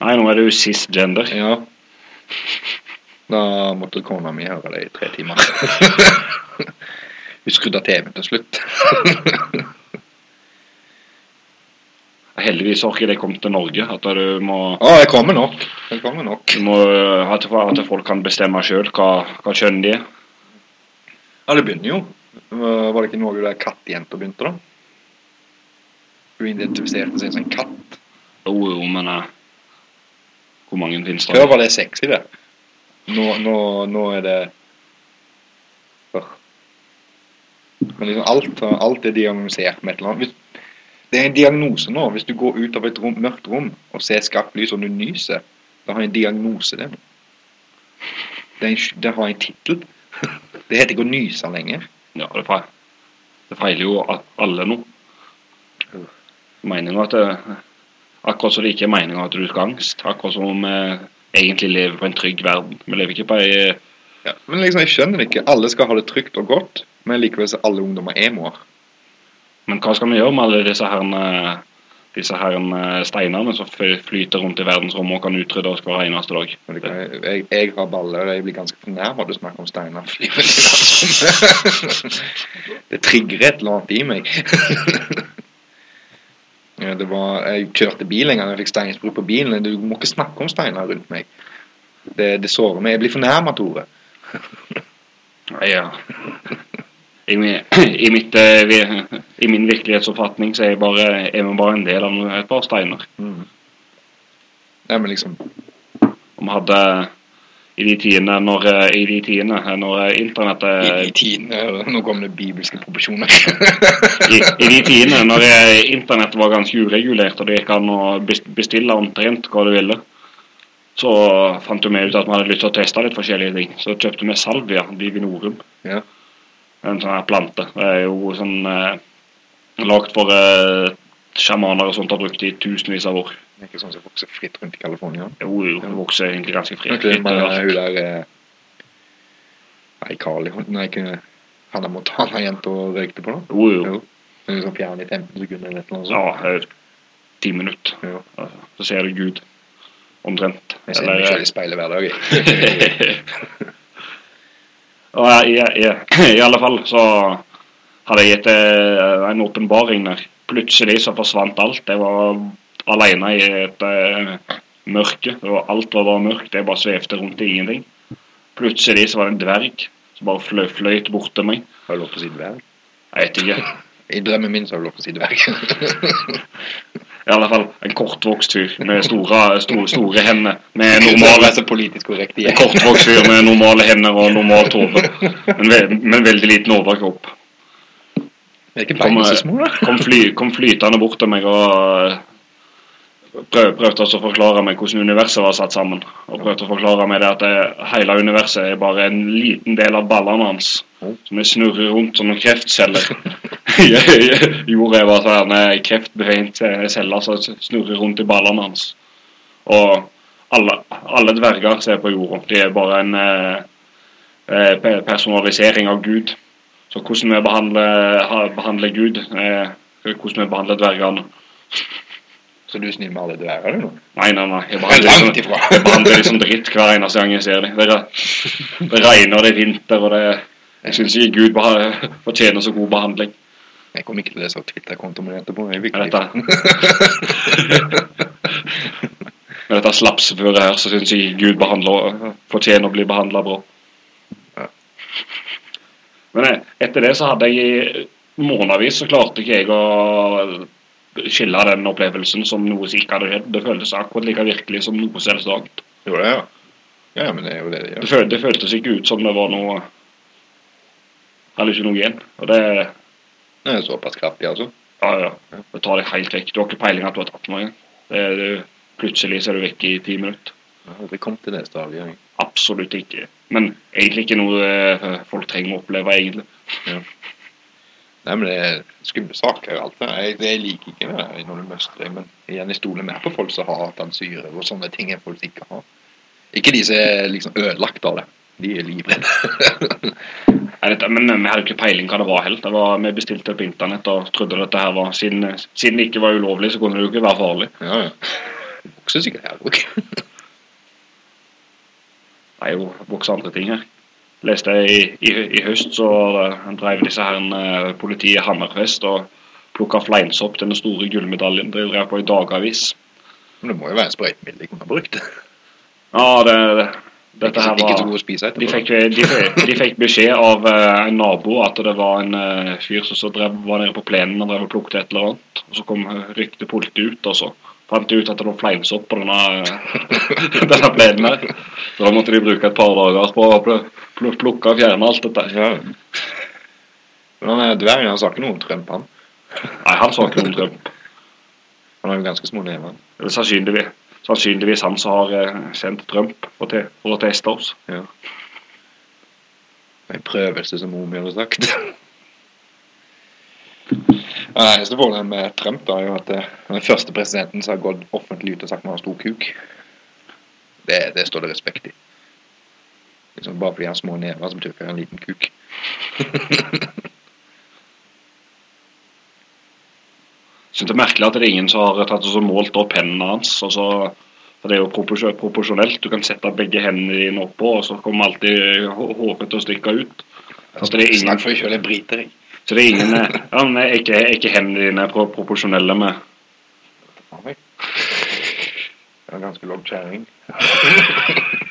B: Nei, nå er det jo cisgender.
A: Ja. Da måtte kona mi høre det i tre timer. Hun skrudde av TV-en til slutt.
B: Heldigvis har ikke det kommet til Norge. At du må,
A: Å, jeg kommer nok. Jeg kommer nok.
B: du må at folk kan bestemme sjøl hva, hva kjønn de er.
A: Ja, det begynner jo. Var det ikke noe der kattjenta begynte, da? Hun identifiserte seg som en katt.
B: Jo, jo, men uh, hvor mange finnes det?
A: Før var det sexy, det. Nå, nå, nå er det Åh. Men liksom alt, alt er diagnosert med et eller annet. Det er en diagnose nå. Hvis du går ut av et rom, mørkt rom og ser skarpt lys og du nyser, da har jeg en diagnose, det. Det, en, det har en tittel. Det heter ikke å nyse lenger.
B: Ja, det, feil. det feiler jo at alle nå. Meningen at det, Akkurat som det ikke er meningen at du skal ha angst. Akkurat som vi egentlig lever på en trygg verden. Vi lever ikke på ei
A: Ja, men liksom, jeg skjønner det ikke. Alle skal ha det trygt og godt, men likevel så er alle ungdommer emoer.
B: Men hva skal vi gjøre med alle disse herrene disse her steinene som flyter rundt i verdensrommet og kan utrydde oss hver eneste dag?
A: Jeg, jeg har baller, og jeg blir ganske fornærmet når å snakke om steiner. Det trigger et eller annet i meg. Ja, det var, jeg kjørte bil en gang og fikk steinsprut på bilen. Du må ikke snakke om steiner rundt meg. Det, det sårer meg. Jeg blir fornærmet, Tore.
B: Ja. I, i, mitt, eh, I min virkelighetsoppfatning så er jeg bare, er vi bare en del av et par steiner.
A: Mm. Ja, men liksom
B: Om vi hadde i de tidene når, eh, i de tidene når eh, internettet
A: I de tidene Nå kom det bibelske proporsjoner.
B: I, I de tidene når internettet var ganske uregulert, og det gikk an å bestille omtrent hva du ville, så fant vi ut at vi hadde lyst til å teste litt forskjellige ting. Så kjøpte vi salvia divinorum.
A: Ja.
B: En sånn her plante. Det er jo sånn eh, lagd for eh, sjamaner og sånt har brukt i tusenvis av år.
A: Det er ikke sånn som vokser fritt rundt i California.
B: Jo, jo, det vokser egentlig ganske fritt.
A: Okay, men
B: overalt.
A: hun der eh, Nei, Carly Nei, ikke han der Montana-jenta røykte på, da?
B: Jo, jo.
A: Jo. Hun er sånn fjern i 15 sekunder eller annet sånt.
B: Ja, eh, ti minutter.
A: Jo.
B: Altså, Så ser du Gud. Omtrent.
A: Jeg ser meg selv i speilet hver dag. jeg.
B: Og i, i, I alle fall så hadde jeg gitt eh, en åpenbaring der. Plutselig så forsvant alt. Jeg var alene i et uh, mørke. Og alt var bare mørkt. Jeg bare svevde rundt i ingenting. Plutselig så var det en dverg som bare fløy, fløyt bort til meg.
A: Har du lov til å si dverg?
B: Jeg vet ikke.
A: I drømmen min så har du lov til å si dverg.
B: I alle fall en kortvokst fyr med store, store, store hender. Med
A: Normale så politisk korrekt
B: En
A: igjen.
B: kortvokst fyr med normale hender og normalt hode. Men, ve- men veldig liten overkropp.
A: Er
B: Kom, kom, fly, kom flytende bort til meg og prøv, prøvde å forklare meg hvordan universet var satt sammen. Og prøvde å forklare meg det at det, hele universet er bare en liten del av ballene hans. Som er snurrer rundt som noen kreftceller. Jorda er bare sånn en kreftbefeint celler som snurrer rundt i ballene hans. Og alle, alle dverger er på jorda. De er bare en eh, eh, personalisering av Gud. Så hvordan vi behandler, behandler Gud, eh, hvordan vi behandler dvergene
A: Så du er snill med alle dverger, du noe?
B: Nei, nei, nei. Jeg
A: Langt
B: liksom,
A: ifra.
B: jeg behandler de som dritt hver eneste gang jeg ser dem. Det, det regner, det er vinter, og det Jeg syns ikke Gud fortjener så god behandling.
A: Jeg kommer ikke til å lese Twitter-kontoen min etterpå. Jeg viktig.
B: dette, med dette slapsføret her, så syns jeg Gud behandler, fortjener å bli behandla bra.
A: Ja.
B: Men eh, etter det så hadde jeg i månedsvis så klarte ikke jeg å skille den opplevelsen som noe som ikke hadde skjedd. Det føltes akkurat like virkelig som noe selvsagt.
A: Jo, det, ja. Ja, men det er jo det det gjør.
B: Det, føl, det føltes ikke ut som det var noe hallusinogen. Og det
A: Det er såpass kraftig, altså.
B: Ja, ja. Det tar deg helt vekk. Du har ikke peiling at du har tatt noe. Det, det, plutselig så er du vekk i ti minutter.
A: Ja, det kom til neste avgjøring.
B: Absolutt ikke. Men egentlig ikke noe eh, folk trenger å oppleve, egentlig.
A: Nei, men det er skumle saker alt det. Jeg, jeg liker ikke det når du møstrer men igjen, jeg stoler mer på folk som har hatt syre og sånne ting enn folk ikke har. Ikke de som er liksom ødelagt av det. De er livredde.
B: Men vi hadde ikke peiling hva det var helt. Det var, vi bestilte på internett og trodde dette her var Siden, siden det ikke var ulovlig, så kunne det jo ikke være farlig.
A: ja, ja. Vokser sikkert her òg.
B: Det er jo vokser andre ting her. Leste jeg i, i, i høst, så eh, drev disse her eh, politiet Hammerfest og plukka fleinsopp til den store gullmedaljen. De drev på i dagavis.
A: Men det må jo være en sprøytemiddel de kunne ha brukt.
B: Ja, det, det, dette her var de fikk, de, de fikk beskjed av uh, en nabo at det var en uh, fyr som så drev, var nede på plenen og drev og plukket et eller annet. Og Så kom rykte politiet ut, og så fant de ut at det var fleinsopp på denne, denne plenen her. Så da måtte de bruke et par dager på å plukke og fjerne alt dette.
A: Ja. Men han er dverg, han sa ikke noe om Trump, han.
B: Nei, han sa ikke noe om Trump.
A: Han har jo ganske små never.
B: Eller sannsynligvis, sannsynligvis han som har eh, sendt Trump for, te for å teste oss.
A: Ja. En prøvelse, som Omi hadde sagt. Det eneste fordelen med Trump da, er jo at det er den første presidenten som har gått offentlig ut og sagt at han har stor kuk. Det, det står det respekt i. Liksom bare fordi han har små never, så betyr ikke det en liten kuk.
B: synes det er merkelig at det er ingen som har tatt og så målt opp hendene hans. Og så, for Det er jo proporsjonelt. Du kan sette begge hendene dine oppå, og så kommer alltid hå- håret til å stikke ut. Altså, det er ingen,
A: Snakk for deg sjøl, jeg briter jeg.
B: så det er ingen eh, ja, men er ikke, er ikke hendene dine pro proporsjonelle med
A: Det er en ganske logg kjerring.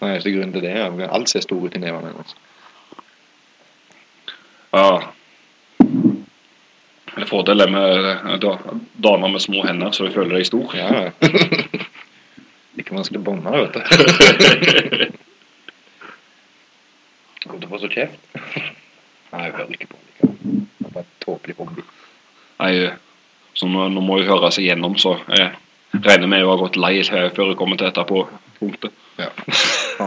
A: Den eneste grunnen til det er at alt ser stor ut i nevene hennes.
B: Ja. Det er fordelen med eh, da- damer med små hender, så du føler deg stor.
A: Ja, ja. Ikke vanskelig å bånde, vet du. Kom til å få så kjeft. Nei, jeg hører ikke på det. Det er bare tåpelig hobby.
B: Nei, så nå, nå må jeg høre seg gjennom, så jeg regner med å ha gått lei eh, før jeg kommer til dette på punktet.
A: Ja,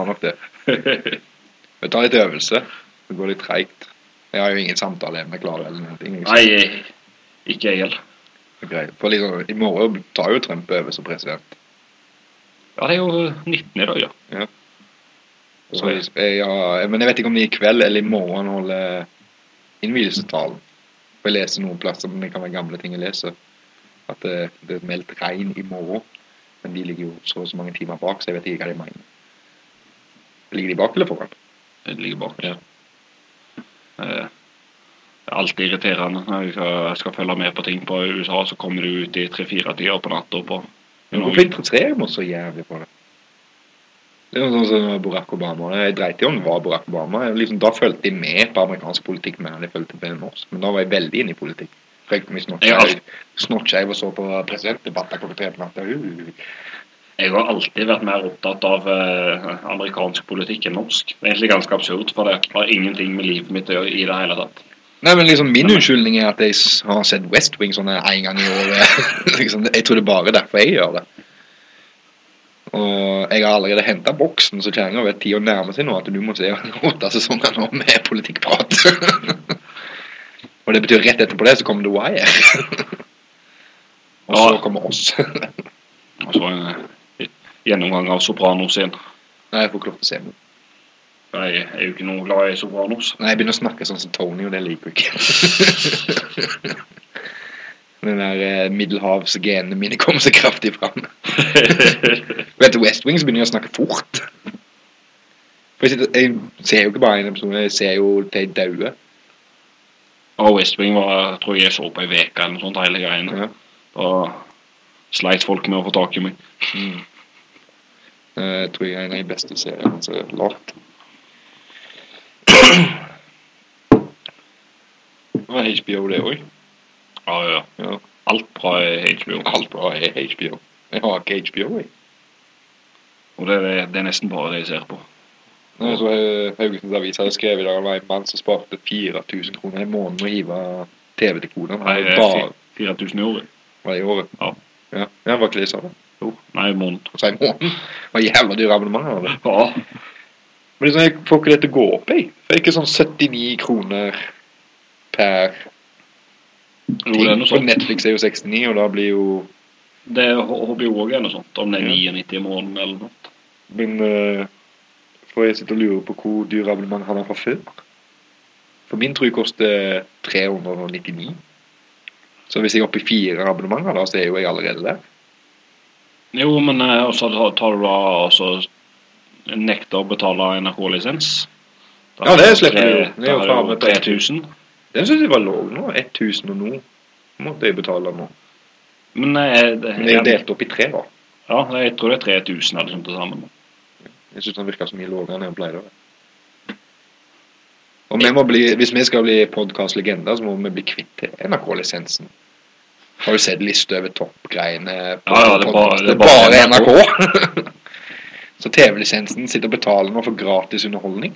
A: har nok det. Vi tar litt øvelse. Det går litt treigt. Jeg har jo ingen samtaleemne klare eller noen ting.
B: Nei, ikke jeg heller.
A: Er. For liksom, I morgen tar jo Trump over som president.
B: Ja, det er jo 19 i dag, ja.
A: Så ja, men jeg vet ikke om er i kveld eller i morgen holder innvielsestalen. For jeg leser noen plasser, men det kan være gamle ting jeg leser. At det, det er meldt regn i morgen. Men de ligger jo så og så mange timer bak, så jeg vet ikke hva de mener. Ligger de bak eller foran?
B: De ligger bak.
A: Ja.
B: Eh, Det er alltid irriterende når jeg skal, jeg skal følge med på ting på USA, så kommer du ut i tre-fire tider på natta på
A: Men hvorfor interesserer vi oss så jævlig på det? Det er sånn som Barack Obama. Jeg dreit i om det var Barack Obama. Jeg, liksom, da fulgte jeg med på amerikansk politikk mer enn jeg fulgte med norsk. Men da var jeg veldig inne i politikk. Jeg
B: Ja.
A: snortskeiv og så på presidentdebatter klokka tre på natta. Uh.
B: Jeg har alltid vært mer opptatt av eh, amerikansk politikk enn norsk. Det er egentlig ganske absurd, for det har ingenting med livet mitt å gjøre i det hele tatt.
A: Nei, men liksom Min unnskyldning er at jeg har sett West Wing sånn en gang i året. liksom, jeg tror det er bare derfor jeg gjør det. Og jeg har allerede henta boksen, så kjerringa vet tida nærmer seg nå at du må se åtte sesonger nå med politikkprat. og det betyr rett etterpå det så kommer The Wire. og så kommer oss.
B: Og så eh, gjennomgang av Sopranos igjen.
A: Nei, jeg får ikke lov til å se noe.
B: Jeg er jo ikke noe glad i Sopranos.
A: Nei, jeg begynner å snakke sånn som Tony, og det liker jeg ikke. Den der eh, middelhavsgenene mine kommer så kraftig fram. Vet du, West Wing så begynner å snakke fort. For jeg, sitter, jeg ser jo ikke bare en episode, jeg ser jo jeg dauer.
B: Og West Wing var, tror jeg jeg så på ei uke eller noe sånt hele greiene.
A: Ja.
B: Da sleit folk med å få tak i meg.
A: Mm. Eh, Jeg tror jeg er en av de beste seriene som er lagd. Det var HBO det òg.
B: Ja, ja.
A: Ja.
B: Alt bra er HBO.
A: Alt bra er HBO. Jeg har ikke HBO, jeg.
B: Og det er, det er nesten bare det jeg ser på.
A: Nei, så eh, Haugesunds Avis hadde skrevet i dag var en mann som sparte 4000 kroner i måneden å hive TV-dekoderen.
B: Nei,
A: Han
B: det
A: var
B: er
A: bare
B: fi- 4000 i året.
A: var det i året.
B: Ja.
A: Ja, ja var ikke det jeg sa da?
B: Jo, nei, i måneden.
A: Og så måneden. Det jævla dyre abonnementer. det.
B: Ja.
A: Men liksom, jeg får ikke det til å gå opp, jeg. For det er ikke sånn 79 kroner per
B: Jo, det er noe sånt.
A: Netflix er jo 69, og da blir jo
B: Det er HBO er noe sånt. Om det er
A: Ja.
B: 99 i måneden eller noe.
A: Men uh, For jeg sitter og lurer på hvor dyr abonnement han har fra før. For min tror jeg koster 399. Så hvis jeg er oppe i fire abonnementer, da, så er jo jeg allerede der.
B: Jo, men eh, også tar- tar du da altså nekter å betale NRK-lisens.
A: Ja, det slipper du. Det er jo faen meg
B: 3000.
A: Den syns jeg var lav nå. 1000 og noe måtte jeg betale nå.
B: Men eh, det,
A: Men det er jo delt opp i tre, da.
B: Ja, jeg tror det er 3000 av sånt til sammen.
A: Jeg syns den virker så mye lavere enn den pleide å være. Og vi må bli, hvis vi skal bli podkastlegender, så må vi bli kvitt NRK-lisensen. Har du sett liste over toppgreiene?
B: Ja, ja, det er bare- det er
A: bare
B: bare
A: NRK. så TV-lisensen sitter og betaler nå for gratis underholdning.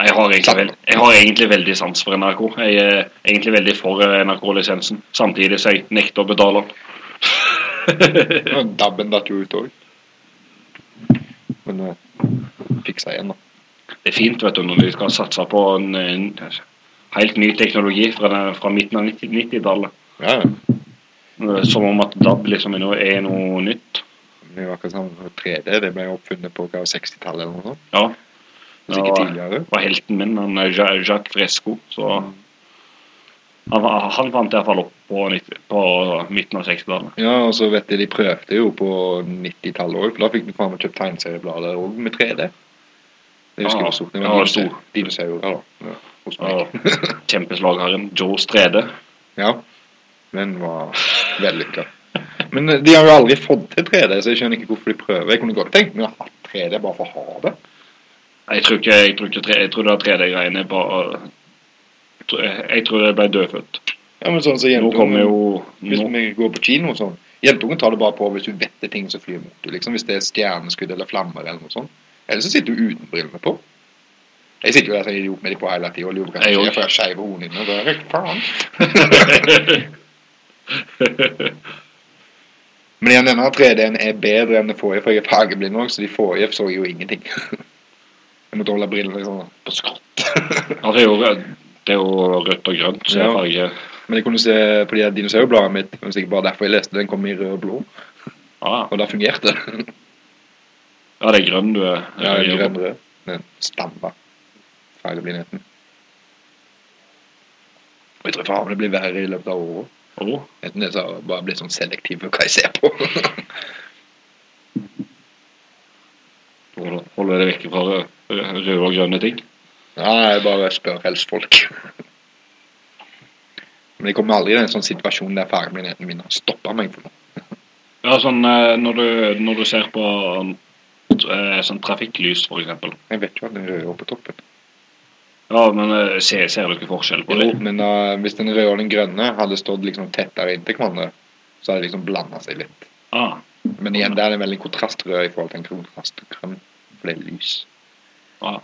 B: Jeg har, veld, jeg har egentlig veldig sans for NRK. Jeg er egentlig veldig for eh, NRK-lisensen. Samtidig så jeg nekter å betale den.
A: Dabben datt jo ut òg. Men uh, fiksa igjen, da.
B: Det er fint vet du, når vi skal satse på en, en helt ny teknologi fra, den, fra midten av 90 90-tallet.
A: Ja, ja.
B: Som om at DAB liksom noe, er noe nytt.
A: Det var akkurat sånn 3D. Det ble oppfunnet på 60-tallet eller noe sånt.
B: Ja. Det
A: var,
B: var helten min, han eh, Jacques Fresco. Så han, var- han fant iallfall opp på, 90, på midten av 60-tallet.
A: Ja, og så vet jeg de prøvde jo på 90-tallet òg, for da fikk du faen meg kjøpt tegneserieblader òg med 3D. Det husker jeg også. Det var
B: ja, sto.
A: dinosaurer, dinosaurer da. Ja, hos meg.
B: Ja, kjempeslagherren Joe Strede.
A: Ja, den var vellykka. Men de har jo aldri fått til 3D, så jeg skjønner ikke hvorfor de prøver. Jeg kunne godt tenkt meg å ha 3D bare for å ha det.
B: Jeg tror ikke, jeg tror ikke tre, jeg tror det 3D-greiene bare jeg tror- Jeg ble dødfødt.
A: Ja, men sånn så jentungen
B: jo
A: Hvis vi går på kino og sånn Jentungen tar det bare på hvis du vet det er ting som flyr mot henne. Liksom, hvis det er stjerneskudd eller flammer eller noe sånt. Eller så sitter du uten brillene på. Jeg sitter jo der som idiot med de på hele tida og lurer på hva som skjer, for jeg skeiver hodene inne. Men igjen, denne 3D-en er bedre enn det forrige, for jeg er fargeblind òg, så de forrige så jeg jo ingenting. Jeg måtte holde brillene liksom på skrått.
B: Ja, det, er jo, det er jo rødt og grønt,
A: som
B: er farge
A: Men jeg kunne se på de dinosaurbladene mitt, det var sikkert bare derfor jeg leste den kom i rød og blå,
B: Ah.
A: og da fungerte det.
B: ja det er grønn du er.
A: Ja,
B: er
A: grønn rød. Den standard fargeblindheten. Og jeg tror faen det blir verre i løpet av året.
B: Å,
A: Jeg har bare blitt sånn selektiv på hva jeg ser på.
B: holder- det vekk fra rø- røde og grønne ting.
A: ja, jeg bare spør helst folk. Men jeg kommer aldri i en sånn situasjon der fargeblindheten min har stoppa meg for noe.
B: Ja, sånn eh, når du, når du ser på eh, sånn trafikklys, eksempel.
A: Jeg vet jo at den røde er på toppen.
B: Ja, men eh, ser, ser du ikke forskjell på det?
A: Jo, men uh, hvis den røde og den grønne hadde stått liksom tettere inntil hverandre, så hadde det liksom blanda seg litt.
B: Ah,
A: Men igjen, der er det veldig kontrastrød i forhold til en kontrastgrønn. For det er lys.
B: Ah.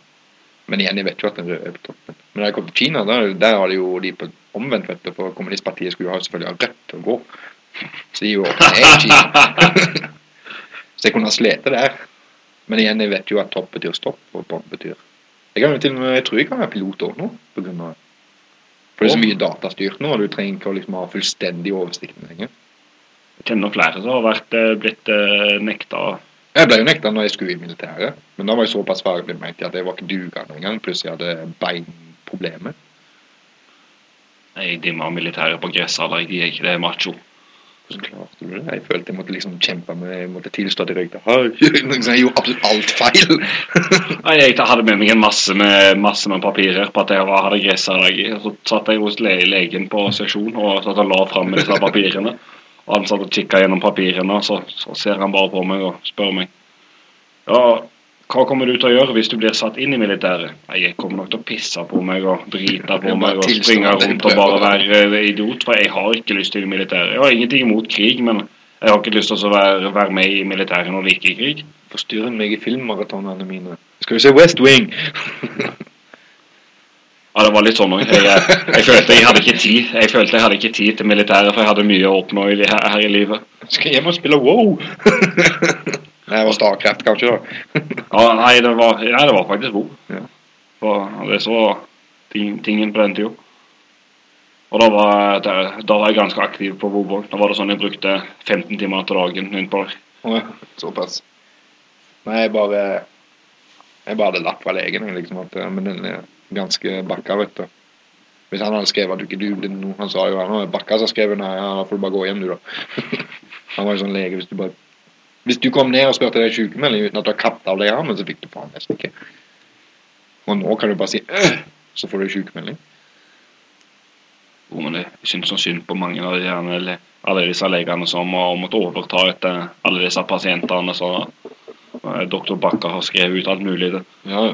A: Men igjen, jeg vet jo at den røde er på toppen. Men da jeg kom til Kina, der, der har de jo de på omvendt, vet du. For kommunistpartiet skulle jo ha selvfølgelig ha rødt til å gå. Så de jo ned Kina. så jeg kunne ha slitt der. Men igjen, jeg vet jo at topp betyr stopp, og bånd betyr Jeg kan jo til og med, jeg tror jeg kan være pilot òg nå, på grunn av. For det er så mye datastyrt nå, og du trenger ikke å liksom ha fullstendig oversikt lenger.
B: Jeg kjenner flere som har vært, eh, blitt eh, nekta
A: Jeg ble jo nekta når jeg skulle i militæret, men da var jeg såpass mente jeg at jeg var ikke dugende engang. Plutselig hadde jeg beinproblemer.
B: Jeg dimmer militæret på gressallergi, er ikke det macho?
A: Hvordan klarte du det? Jeg følte jeg måtte liksom kjempe med Jeg måtte tilstå at jeg røykte hasj. Jeg gjorde absolutt alt feil.
B: Jeg hadde med meg en masse med, masse med papirer på at jeg var- hadde gressallergi. Så satt jeg hos legen på sesjon og satt og la fram disse papirene. Og han satt og kikka gjennom papirene, og så, så ser han bare på meg og spør meg Ja, hva kommer du til å gjøre hvis du blir satt inn i militæret? Nei, Jeg kommer nok til å pisse på meg og drite på meg og springe rundt og bare være idiot, for jeg har ikke lyst til militæret. Jeg har ingenting imot krig, men jeg har ikke lyst til å være, være med i militæret når det ikke er krig.
A: Forstyrrer meg i filmmaratonene mine. Skal vi se West Wing?
B: Ja, det var litt sånn òg. Jeg, jeg, jeg følte jeg hadde ikke tid Jeg følte jeg hadde ikke tid til militæret, for jeg hadde mye å oppnå i, her, her i livet.
A: Skal jeg hjem og spille WoW? Nei, det var Starcraft kanskje da.
B: Ja, nei, det var, ja, det var faktisk Bo.
A: Ja.
B: For det så ting, tingen på den tida. Og da var, da, da var jeg ganske aktiv på Vobåg. Da var det sånn jeg brukte 15 timer til dagen innpå der.
A: Å, Såpass. Nei, jeg bare Jeg bare hadde latt fra legen, liksom, at eh, Men den er ganske bakka, vet du. Hvis han hadde skrevet at du ikke dugde noe Han sa jo han har bakka, så skrev han nei, ja, da får du bare gå hjem, du, da. han var jo sånn lege hvis du bare Hvis du kom ned og spurte deg sykemelding uten at du har kappet av deg armen, så fikk du faen nesten ikke. Og nå kan du bare si øh, så får du sykemelding.
B: Jo, men det- jeg syns så synd på mange av de her, le- alle disse legene som har måttet overta etter alle disse pasientene. Så eh, doktor Bakker har skrevet ut alt mulig. Det.
A: Ja.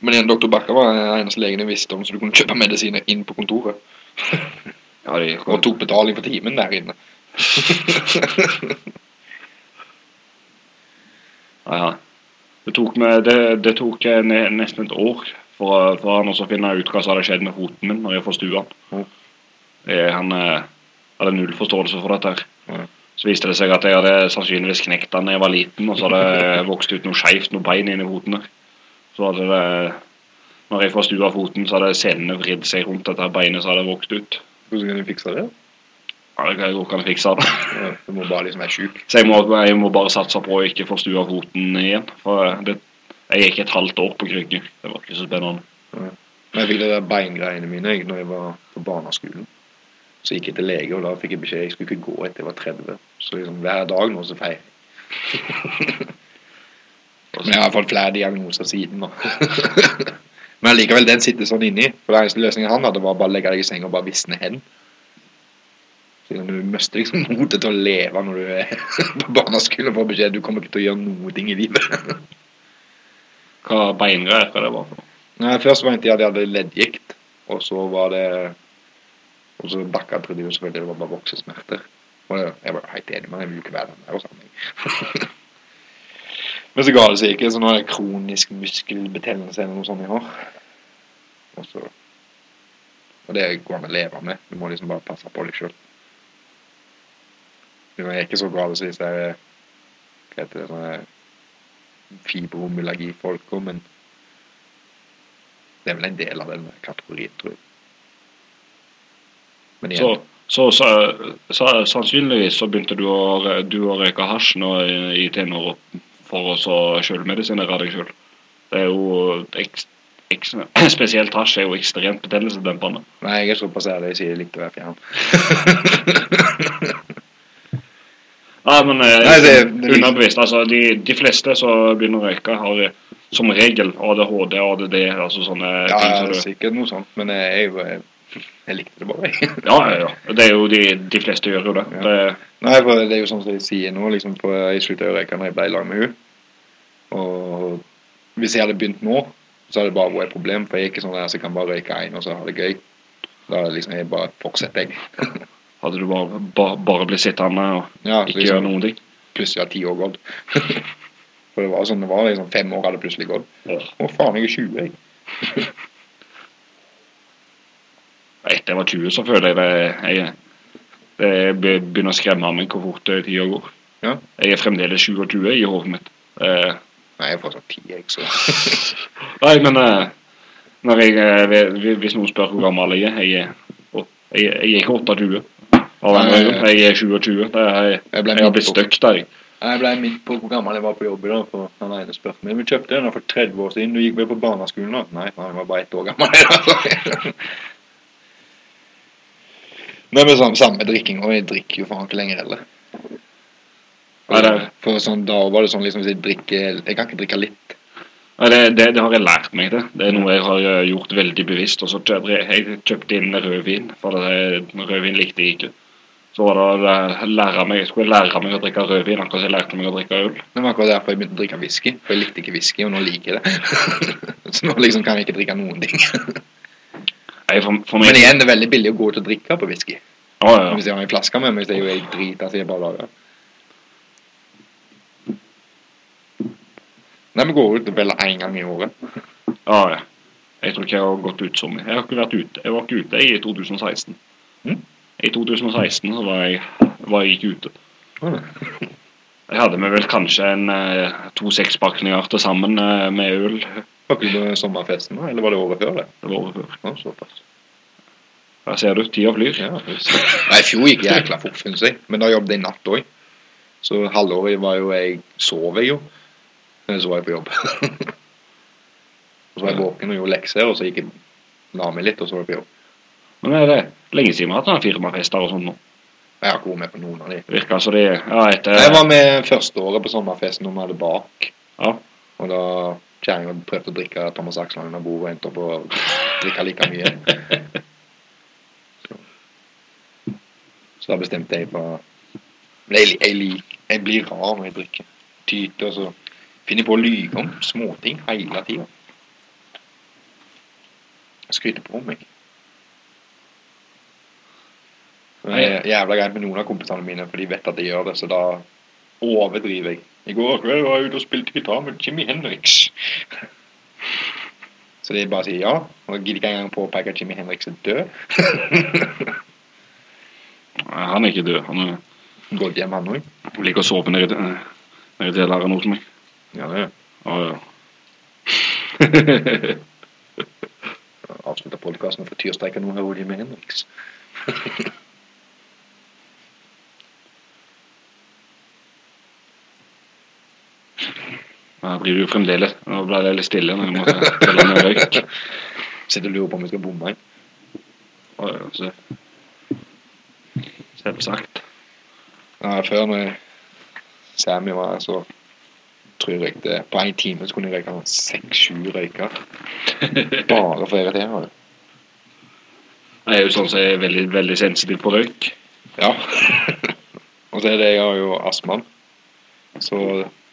A: Men en doktor Bakker var den eneste legen jeg visste om, så du kunne kjøpe medisiner inn på kontoret.
B: Ja, de,
A: Og tok betaling for timen der inne.
B: ja, nei. Det tok, med, det, det tok eh, nesten et år for, for han å finne ut hva som hadde skjedd med foten min når jeg den.
A: Ja.
B: Eh, Han eh, hadde null forståelse for dette. her.
A: Mm.
B: Så viste det seg at jeg hadde sannsynligvis knekt den da jeg var liten, og så hadde det vokst ut noe skeivt, noe bein inni foten der. Så hadde det Når jeg forstua foten, så hadde senene vridd seg rundt dette beinet som hadde vokst ut.
A: Hvordan kan du fikse det?
B: Ja, det går ikke an å fikse det.
A: Ja, du må bare liksom være sjuk.
B: Så jeg må, jeg må bare satse på å ikke få stua foten igjen. For det, jeg gikk et halvt år på krykker. Det var ikke så spennende.
A: Men jeg fikk det der beingreiene mine jeg, når jeg var på barneskolen. Så gikk jeg til lege, og da fikk jeg beskjed jeg skulle ikke gå etter jeg var 30. Så liksom hver dag nå så feirer jeg. Men jeg har fått flere diagnoser siden, da. Men likevel, den sitter sånn inni. For den eneste løsningen han hadde, var bare å legge deg i seng og bare visne hen. Du mister liksom motet til å leve når du er på barneskolen og får beskjed du kommer ikke til å gjøre noe ting i livet.
B: Hva beingreier hva det var for.
A: Nei, Først var det at jeg hadde leddgikt, og så var det Og så bakka trodde jeg selvfølgelig det var bare voksesmerter. Og jeg jeg var helt enig, men jeg vil jo ikke være den der hos men så ga det seg ikke, så nå er det kronisk muskelbetennelse eller noe sånt jeg har. Og så Og det går an å leve med. Du må liksom bare passe på deg sjøl. Det er ikke så glad å si så er det Hva heter det sånne fibromyalgi-folka, men det er vel en del av den kategorien, tror jeg. Men
B: Så,
A: igjen,
B: så, så, så sannsynligvis så begynte du å, du å røyke hasj nå i, i tenåra for å så sjølmedisinere deg sjøl. Det er jo eks, eks, Spesielt hasj er jo ekstremt betennelsesdempende.
A: nei, jeg er såpass ærlig jeg sier litt å være fjern.
B: Nei, men eh,
A: Nei, det- det-
B: underbevist. Altså, de, de fleste som begynner å røyke, har eh, som regel ADHD, ADD, altså sånne
A: Ja,
B: ting som du
A: sikkert noe sånt, men jeg, jeg, jeg, likte det bare. jeg.
B: Ja, ja, ja. Det er jo de, de fleste gjør jo det.
A: Ja.
B: det
A: Nei, for det er jo sånn som de sier nå, liksom, for jeg slutta å røyke når jeg ble i lag med henne. Og hvis jeg hadde begynt nå, så hadde det bare vært et problem, for jeg er ikke sånn der så jeg kan bare røyke en og så ha det gøy. Da liksom, jeg bare fortsetter jeg.
B: hadde du bare, bare, bare blitt sittende og
A: Ja,
B: ikke
A: liksom,
B: gjøre noen ting.
A: plutselig har ti år gått. for det var sånn, det var liksom fem år hadde plutselig gått.
B: Ja.
A: Å faen, jeg er 20, jeg.
B: Etter jeg var 20, så føler jeg det jeg, Det begynner å skremme meg hvor fort eh, tida går.
A: Ja.
B: Jeg er fremdeles 27 i hodet mitt. Eh,
A: Nei, jeg er fortsatt 10, jeg, så.
B: nei, men eh, jeg, eh, hvis noen spør hvor gammel jeg er Jeg er, jeg er ikke 28. Av den jeg. Jeg er 27. Det er, jeg,
A: Jeg
B: jeg har blitt stuck der. jeg.
A: Jeg ble midt på hvor gammel jeg var på jobb i dag, for han ene spurte meg. Vi kjøpte den for 30 år siden, du gikk vel på barneskolen da? Nei, han var bare ett år gammel. Nei, men sånn, samme drikking, og jeg drikker jo faen ikke lenger heller.
B: For,
A: For sånn, da var det sånn liksom, jeg drikker, jeg kan ikke drikke litt.
B: Nei, det, det, det har jeg lært meg det. Det er noe jeg har eh, gjort veldig bevisst. Og så kjøpte jeg, jeg kjøpte inn rødvin, for det, rødvin likte jeg ikke. Så var det å lære meg, jeg skulle lære meg å drikke rødvin, akkurat som jeg lærte meg å drikke øl.
A: Det var akkurat derfor jeg begynte å drikke whisky. For jeg likte ikke whisky, og nå liker jeg det. så nå liksom kan jeg ikke drikke noen ting.
B: Nei, for, for meg,
A: Men igjen, det er veldig billig å gå ut og drikke på whisky.
B: Ja, ja,
A: Hvis jeg har en flaske med meg, så er jo jeg drita så jeg bare lager. Nei, vi går ut vel én gang i året.
B: ja, ja. Jeg tror ikke jeg har gått ut som Jeg har ikke vært ute. Jeg var ikke ute i 2016.
A: Mm.
B: I 2016 så var jeg, var jeg ikke ute. Jeg hadde med vel kanskje en eh, to sekspakninger til sammen eh, med øl.
A: Var ikke det på sommerfesten, da? Eller var det året før det?
B: Det var året før.
A: Ja, såpass.
B: Der ser du, tida flyr.
A: Ja. Nei, i fjor gikk jækla fort, synes jeg. Men da jobbet jeg natt òg. Så halvåret var jo jeg Sov jeg jo. Så var jeg på jobb. og så var jeg våken og gjorde lekser, og så gikk jeg la meg litt, og så var jeg på jobb.
B: Men er det lenge siden vi har hatt firmafester og sånn nå?
A: Jeg har ikke vært med på noen av de.
B: Virker som de Ja, etter
A: Jeg var med første året på sommerfesten når vi hadde bak.
B: Ja.
A: Og da kjerringa prøvde å drikke Thomas Aksland under bordet og endte opp å drikke like mye. Så, så da bestemte jeg på jeg, jeg, jeg blir rar når jeg drikker. Tyter, og så finner jeg på å lyge om småting hele tida. Skryter på meg. Det er jævla greit med noen av kompisene mine, for de vet at jeg gjør det, så da overdriver jeg. I går kveld var jeg ute og spilte gitar med Jimmy Henriks. Så de bare sier ja, og gidder ikke engang påpeke at Jimmy Henriks er død.
B: Nei, Han er ikke død. Han er,
A: Gått hjem, han òg.
B: liker å sove nede, i- kjelleren hos meg.
A: Ja, det
B: Ja, ja.
A: Avslutter podkasten for tyrstreika nå hører Jimmy Henriks.
B: Jeg driver jo fremdeles. Nå ble det litt stille når jeg måtte telle ned røyk.
A: Sitter og lurer på om vi skal bomme inn.
B: Så. Selvsagt.
A: Ja, før når Sammy var her, så tror jeg det På én time så kunne jeg røyke seks-sju røyker. Bare for å irritere det.
B: Jeg er jo sånn som er veldig, veldig sensitiv på røyk.
A: Ja. og så er det, jeg har jo astma. Så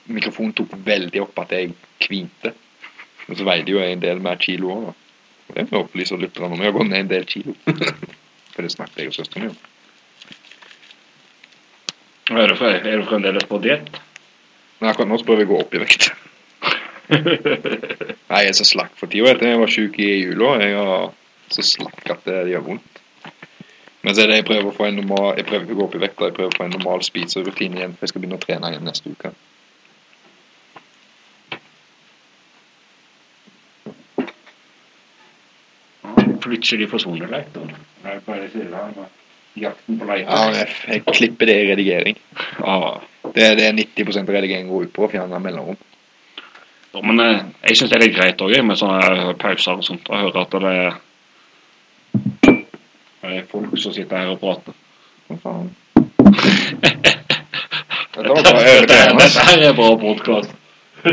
A: mikrofonen tok veldig opp at jeg kvinte. Og så veide jo jeg en del mer kilo òg, da. Det må opplyse lytterne om. Jeg har gått ned en del kilo. For det snakket jeg og søsteren min om.
B: Er du, fre- du fremdeles på diett?
A: Nei, akkurat nå så prøver jeg å gå opp i vekt. Nei, jeg er så slakk for tida. Etter jeg var syk i jula. Jeg er så slakk at det gjør vondt. Men så er det jeg prøver å få en normal Jeg prøver ikke å gå opp i vekt, jeg prøver å få en normal spiserutine igjen. For jeg skal begynne å trene igjen neste uke.
B: Plutselig forsvunnet litt. er bare her med Jakten på
A: Ja, jeg, klipper det i redigering.
B: Ja.
A: Det er det 90% redigering går ut på, å fjerne mellomrom.
B: Ja, men eh, jeg syns det er litt greit òg, med sånne pauser og sånt. å høre at det er, det er folk som sitter her og prater.
A: Hva faen? Dette.
B: Dette her er bra podkast.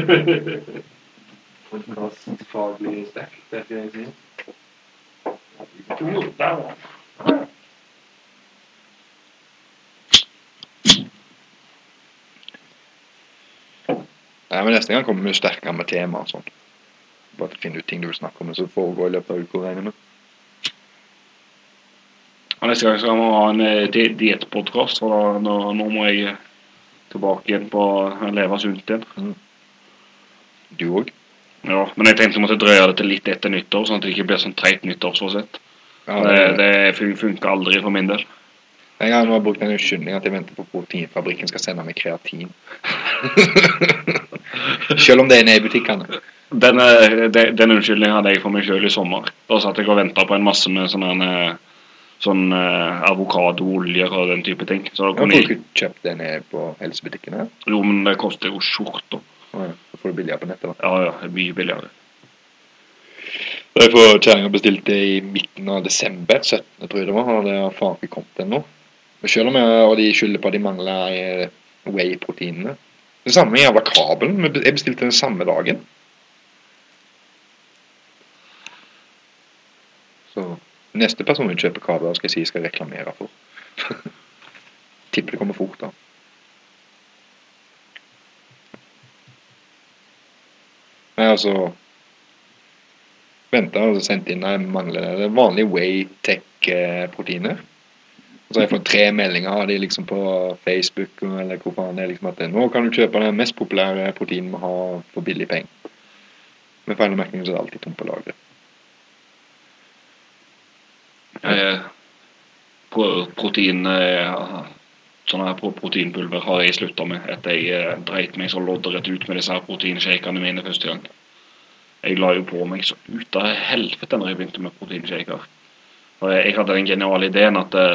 A: Faglig sterk, det skal jeg si. Nei, men Neste gang kommer vi sterkere med tema og sånn. Bare finne ut ting du vil snakke om, som foregår i løpet av uka. regner med.
B: Og Neste gang skal vi ha en eh, di- diettpodkast, for da, nå, nå må jeg tilbake igjen på å leve sunt igjen.
A: Du òg?
B: Ja, Men jeg tenkte jeg måtte drøye det til litt etter nyttår, sånn at det ikke blir sånn teit nyttårsforsett.
A: Ja,
B: det,
A: det,
B: det fun- funker aldri for min del.
A: Jeg har nå brukt en unnskyldning at jeg venter på proteinfabrikken skal sende meg kreatin. Selv om det er nede i butikkene.
B: Den, den, den unnskyldningen hadde jeg for meg sjøl i sommer. Da satt jeg og venta på en masse med sånne eh, sånn eh, avokadooljer og den type ting. Så da
A: Jeg
B: har
A: får
B: jeg,
A: ikke kjøpt nede på helsebutikkene.
B: jo, men det koster jo skjorta.
A: Ja, Så får du billigere på nettet. da.
B: Ja, ja, mye billigere.
A: Derfor kjerringa bestilte i midten av desember, 17. tror jeg det var. Og det har faen ikke kommet ennå. Selv om jeg, og de skylder på at de mangler eh, whey-proteinene. Det samme jævla kabelen. Jeg bestilte den samme dagen. Så neste person som kjøper kabler, skal jeg si jeg skal reklamere for. tipper det kommer fort, da. Men altså Venta og så sendte inn Jeg mangler det vanlige Waytech-proteiner. Og så har jeg fått tre meldinger av de liksom på Facebook eller hvor faen det er liksom at nå kan du kjøpe den mest populære proteinen vi har for billig penger. Med feil merking så er det alltid tomt på lageret.
B: Eh, pro- eh, Sånne her proteinpulver har jeg slutta med etter jeg eh, dreit meg så loddrett ut med disse her proteinshakene mine første gang. Jeg la jo på meg så ut av helvete når jeg begynte med proteinshaker. Jeg, hadde den geniale ideen at det,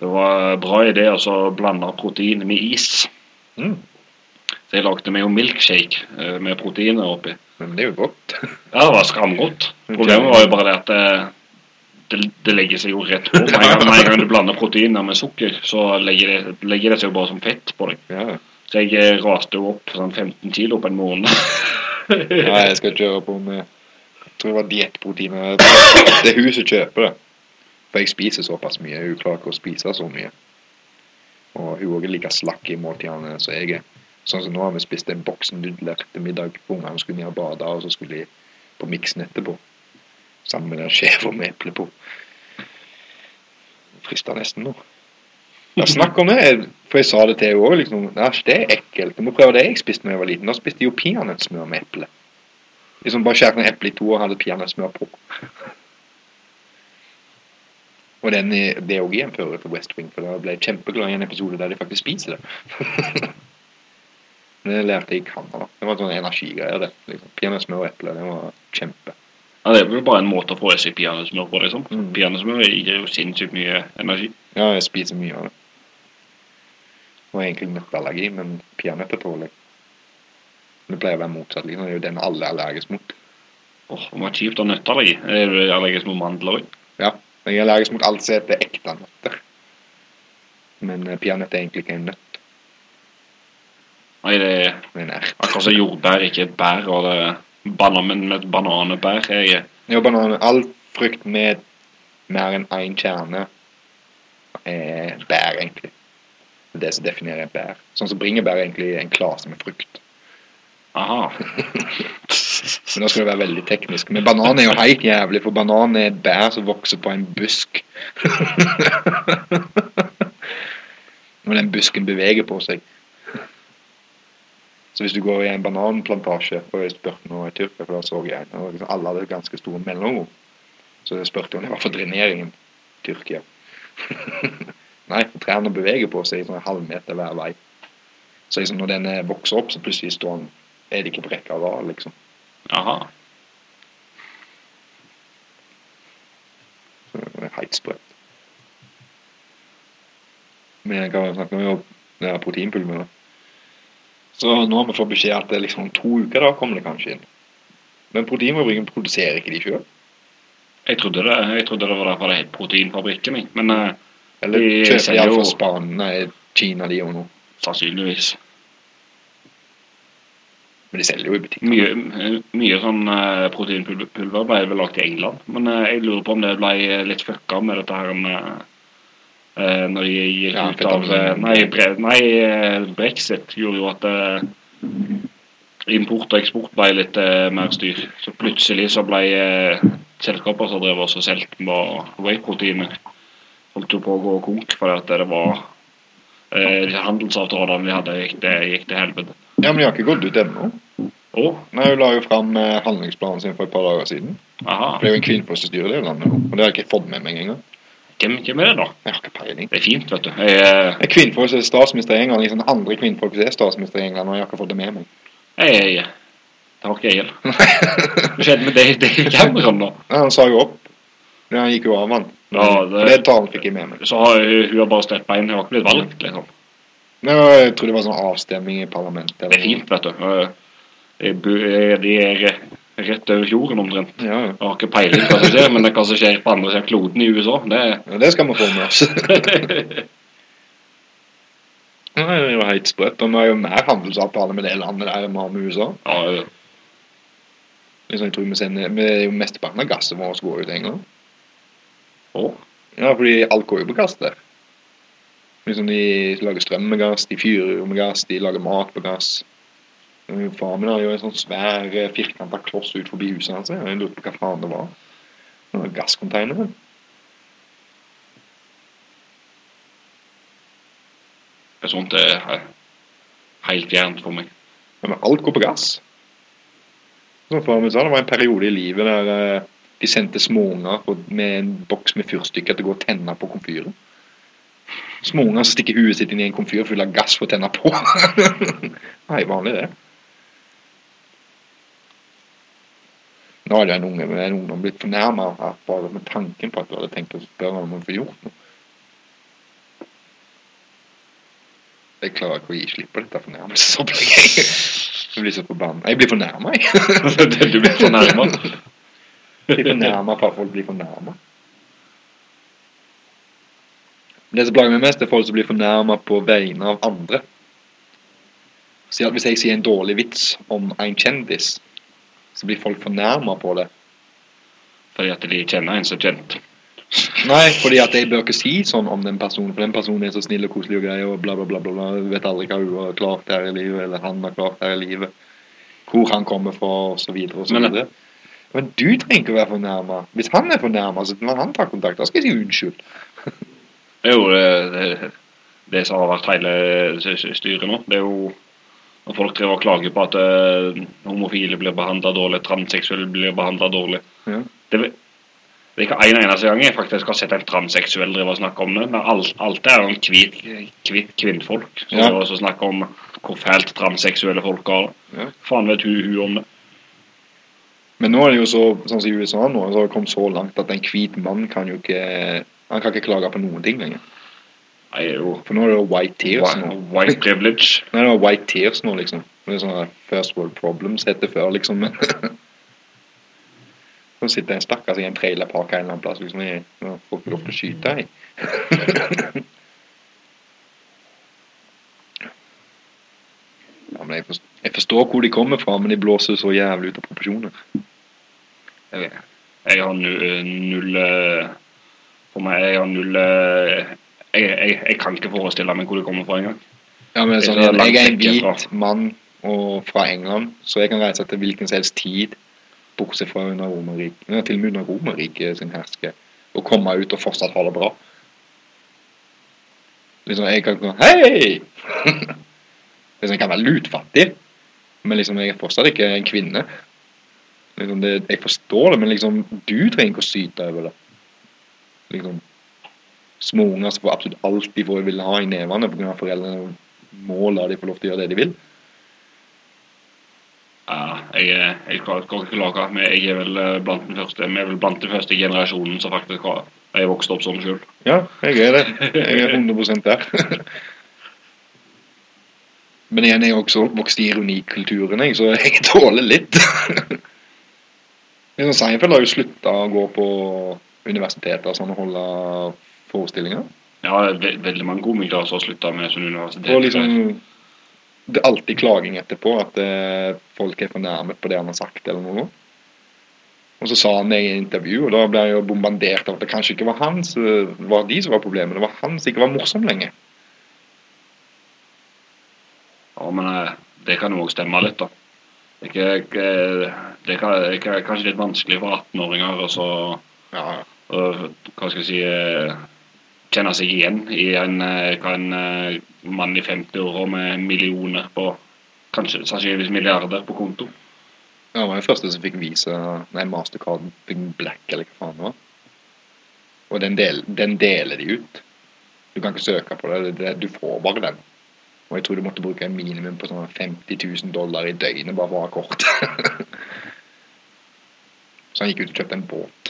B: det var en bra idé å så blande protein med is.
A: Mm.
B: Så jeg lagde meg jo milkshake eh, med proteiner oppi.
A: Men det er jo godt.
B: Ja, det var skamgodt. Problemet var jo bare det at det, det, legger seg jo rett på. Med en gang, du blander proteiner med sukker, så legger det, legger det seg jo bare som fett på deg.
A: Ja.
B: Så jeg eh, raste jo opp sånn 15 kilo på en måned.
A: Nei, jeg skal kjøre på med Jeg tror det var diettproteiner. Det er hun som kjøper det. For jeg spiser såpass mye. Hun klarer ikke å spise så mye. Og hun er også like slakk i måltidene som jeg er. Sånn som nå har vi spist en boks nudler til middag. Ungene skulle ned og bade, og så skulle de på miksen etterpå. Sammen med den skjeva med eple på. Frister nesten nå. Ja, snakk om det, for jeg sa det til henne òg. Liksom, Æsj, det er ekkelt. Du må prøve det jeg spiste da jeg var liten. Da spiste jeg jo peanøttsmør med eple. Liksom bare skjærte en eple i to og hadde peanøttsmør på. Og den, det òg en fører til West Wing, for da ble jeg kjempeglad i en episode der de faktisk spiser det. Det lærte jeg i Canada. Det var sånn energigreier, det. Liksom. Peanøttsmør og eple, det var kjempe.
B: Ja, det er vel bare en måte å få i seg peanøttsmør på, liksom.
A: Mm.
B: Peanøttsmør gir jo sinnssykt mye energi.
A: Ja, jeg spiser mye av det. Det egentlig nøtteallergi, men peanøtter tåler jeg. Det pleier å være motsatt. liksom. Det er jo den alle er allergisk mot.
B: Åh, det var kjipt å ha nøtteallergi. Er du allergisk mot mandler òg?
A: Ja, jeg er allergisk mot alt som heter ekte nøtter. Men eh, peanøtt er egentlig ikke en nøtt,
B: Nei, det er akkurat som jordbær ikke er bær, og det banan, men med bananebær er jeg
A: Jo, banan, all frukt med mer enn én kjerne er bær, egentlig. Det som definerer bær. Sånn som bringebær er egentlig en klase med frukt.
B: Aha.
A: Men nå skal det være veldig teknisk. Men banan er jo helt jævlig, for banan er et bær som vokser på en busk. Når den busken beveger på seg. Så hvis du går i en bananplantasje For jeg spurte nå i Tyrkia, for da så jeg en, og liksom alle hadde ganske store mellomrom. Så jeg spurte om det var for dreneringen Tyrkia. Nei, trærne beveger på seg sånn en halvmeter hver vei. Så liksom når den eh, vokser opp, så plutselig står den Er det ikke på rekke og liksom.
B: Aha.
A: Så det er helt sprøtt. Men jeg kan snakke om proteinpulver. Så nå har vi fått beskjed at det liksom om to uker da kommer det kanskje inn. Men proteinfabrikken produserer ikke de sjøl.
B: Jeg trodde det, jeg trodde det var derfor det het Proteinfabrikken, jeg. men eh,
A: Eller
B: De
A: kjøper iallfall Spania, Kina de og noe.
B: sannsynligvis.
A: Men de selger jo i butikken.
B: Mye, mye sånn eh, proteinpulver ble vel lagt i England, men eh, jeg lurer på om det ble litt fucka med dette her eh, eh, når de gikk
A: Ja,
B: ut av eh. Nei, bre, nei eh, brexit gjorde jo at eh, import og eksport ble litt eh, mer styr. Så plutselig så ble eh, selskaper som drev også solgt whey-proteiner, holdt jo på å gå konk fordi at det var eh, handelsavtalene vi hadde, gikk det, gikk til helvete.
A: Ja, men de har ikke gått ut ennå.
B: Oh.
A: Nei, Hun la jo fram eh, handlingsplanen sin for et par dager siden.
B: aha.
A: For det er jo en kvinne på styret det landet nå. Og det har jeg ikke fått med meg engang.
B: Hvem, hvem er det, da?
A: Jeg har ikke peiling.
B: Det er fint, vet du. Jeg,
A: uh... Kvinnfolk som er statsminister i England. Liksom andre kvinnfolk som er statsminister i England, og jeg har ikke fått det med meg.
B: jeg, jeg, det har ikke jeg heller. Hva skjedde med det i Cameron, da?
A: Ja, han sa jo opp. Ja, han gikk jo av, han.
B: Ja, det-
A: det talen fikk jeg med meg.
B: Så har hun, har bare støtt bein, hun har ikke blitt valgt, liksom.
A: Ja, jeg tror det var sånn avstemning i parlamentet. eller
B: Det er fint, vet du. De er rett over fjorden omtrent.
A: Ja, ja.
B: Jeg har ikke peiling på hva som skjer, men det er hva som skjer på andre siden av kloden i USA, det
A: Ja, det skal vi få med oss. Det er jo helt sprøtt. Vi har jo mer handelsavtale med det landet der enn vi har med USA.
B: ja, ja.
A: Liksom, jeg tror vi sender, vi er jo Mesteparten av gassen vår går ut til England.
B: å,
A: Ja, fordi alt går jo på gass der. Liksom De lager strøm med gass, de fyrer med gass, de lager mat på gass. Og Far min har jo en sånn svær eh, firkanta kloss ut forbi huset hans. Jeg lurte på hva faen det var. Det var
B: er sånt er helt fjernt for meg.
A: Ja, Men alt går på gass. Som far min sa, det var en periode i livet der eh, de sendte småunger med en boks med fyrstikker til å gå og tenne på komfyren. Småunger stikker huet sitt inn i en komfyr full av gass for å tenne på. Nei, vanlig det. Nå hadde en unge en ungdom blitt fornærma bare med tanken på at du hadde tenkt å spørre om å få gjort noe. Jeg klarer ikke å gi slipp på dette fornærmelsesopplegget. Jeg blir så forbanna. Jeg blir fornærma, jeg.
B: du blir fornærma.
A: Blir fornærma for at folk blir fornærma. Det som plager meg mest, er folk som blir fornærma på vegne av andre. Så Hvis jeg sier en dårlig vits om en kjendis, så blir folk fornærma på det.
B: Fordi at de kjenner en så kjent.
A: Nei, fordi at jeg bør ikke si sånn om den personen, for den personen er så snill og koselig og grei og bla, bla, bla. bla, bla. Vet aldri hva hun har klart her i livet, eller han har klart her i livet. Hvor han kommer fra, og så
B: Men-.
A: Men du trenger ikke å være fornærma. Hvis han er fornærma, så når han tar kontakt, da skal jeg si unnskyld.
B: Jo det, det, det som har vært hele styret nå. Det er jo når folk driver og klager på at uh, homofile blir behandla dårlig, transseksuelle blir behandla dårlig.
A: Ja.
B: Det, det er ikke en eneste gang jeg faktisk har sett en transseksuell drive og snakke om det. Men alt, alt er noen hvit, hvit kvinnfolk som
A: Ja.
B: snakker om hvor fælt transseksuelle folk har det.
A: Ja.
B: Faen vet hun, hun om det.
A: Men nå er det jo så, sånn som i USA nå, så har det kommet så langt at en hvit mann kan jo ikke Han kan ikke klage på noen ting lenger.
B: Nei, jo
A: For nå er det jo white tears nå.
B: white, white privilege.
A: Nei, det var white tears nå, liksom. Det er sånn First World Problems het det før, liksom. Så sitter en stakkars i en trailerpark en eller annen plass liksom, Jeg, nå får ikke lov til å skyte jeg. ja, men jeg forstår, jeg forstår hvor de kommer fra, men de blåser så jævlig ut av proporsjoner.
B: Jeg, jeg har null, null eh, For meg jeg har null eh, jeg, jeg, jeg kan ikke forestille meg hvor det kommer fra engang.
A: Ja, men sånn, jeg, jeg er en hvit mann og fra England, så jeg kan reise til hvilken som helst tid, bortsett fra under Romerriket, ja, til og med under Romerriket sin herske, og komme ut og fortsatt ha det bra. Liksom, jeg kan gå Hei! liksom, jeg kan være lutfattig, men liksom, jeg er fortsatt ikke en kvinne. Liksom, det, jeg forstår det, men liksom, du trenger ikke å syte over det. Liksom, småunger som får absolutt alt de får vil ha i nevene pga. foreldrene må la de få lov til å gjøre det de vil.
B: Ja, jeg, er- jeg skal ikke lage men jeg er vel eh, blant den første Vi er vel blant den første generasjonen som faktisk har Jeg vokste opp sånn sjøl.
A: Ja, jeg er det. Jeg er 100 der. Men igjen, jeg er også vokst i ironikulturen, jeg, så jeg tåler litt. Seinfeld har jo slutta å gå på universiteter og sånn og holde forestillinger.
B: Ja, ve veldig mange komikere som har slutta med sånn universitet.
A: Og liksom Det er alltid klaging etterpå, at eh, folk er fornærmet på det han har sagt, eller noe. Og så sa han det i intervju, og da ble jeg jo bombardert av at det kanskje ikke var han som var de som var problemet, det var han som ikke var morsom lenger.
B: Ja, men eh, det kan jo òg stemme litt, da. Det ikke, ikke- det er kanskje litt vanskelig for 18-åringer å så
A: Ja,
B: Hva skal jeg si eh, Kjenne seg igjen i en, eh, en eh, mann i 50-åra med millioner på Kanskje sannsynligvis milliarder på konto.
A: Han var den første som fikk vise Nei, Mastercard Black, eller hva faen det var. Og den, del, den deler de ut. Du kan ikke søke på det, det, du får bare den. Og jeg tror du måtte bruke en minimum på sånn 50 000 dollar i døgnet bare for å ha kort. Så han gikk ut og kjøpte en båt.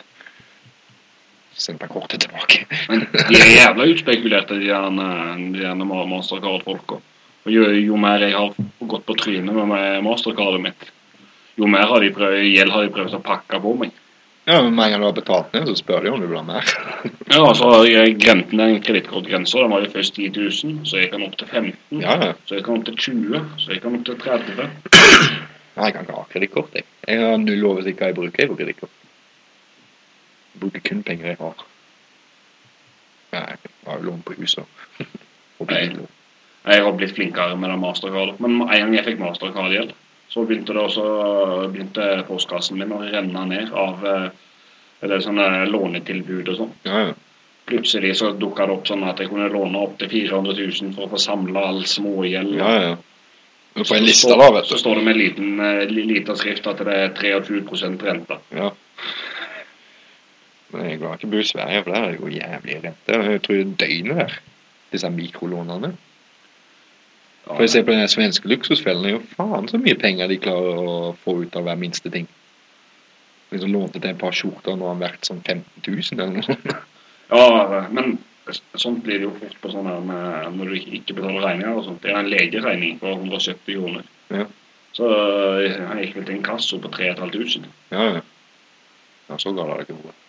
A: Så sendte kortet tilbake.
B: Men de er jævla utspekulerte, de gjerne, Mastercard-folka. Og jo, jo mer jeg har gått på trynet med Mastercardet mitt, jo mer har de prøvd, gjeld har de prøvd å pakke på meg.
A: Ja, men Med en gang du har betalt ned, så spør de om du vil ha mer.
B: Ja, så har jeg grensen, den kredittkortgrensa, den var jo først 10 000, så jeg kan opp til 15.
A: Ja, ja.
B: Så jeg kan opp til 20, så jeg kan opp til 30.
A: Nei, jeg kan ikke ha kredittkort. Jeg. jeg har null oversikt hva jeg bruker på kredittkort. Jeg bruker kun penger jeg har. Nei, jeg har jo lån på huset. Og bil.
B: Nei. Jeg har blitt flinkere med den mastercardet. Men en gang jeg fikk mastercard-gjeld, så begynte det også begynte postkassen min å renne ned av eh, eller sånne lånetilbud og sånn.
A: Ja, ja.
B: Plutselig så dukka det opp sånn at jeg kunne låne opp til 400 000 for å få samla all smågjeld.
A: ja, ja. På en liste, da, vet
B: Så står det med liten, eh, liten skrift at det er 23 rente.
A: Ja. Men jeg var ikke bo i Sverige, for der er det jo jævlig rente. Jeg tror det er døgnet der. Disse mikrolånene. For jeg ser på den svenske luksusfellen, det er jo faen så mye penger de klarer å få ut av hver minste ting. Liksom lånte til et par skjorter, nå har han vært sånn 15 000 eller noe.
B: Ja, men sånt blir det jo fort på sånn her med når du ikke- betaler regninger og sånt. Det er en legeregning på 170 kroner.
A: Ja.
B: Så han jeg gikk vel til en kasso på 3500.
A: Ja, ja. Ja, så galt har det ikke vært.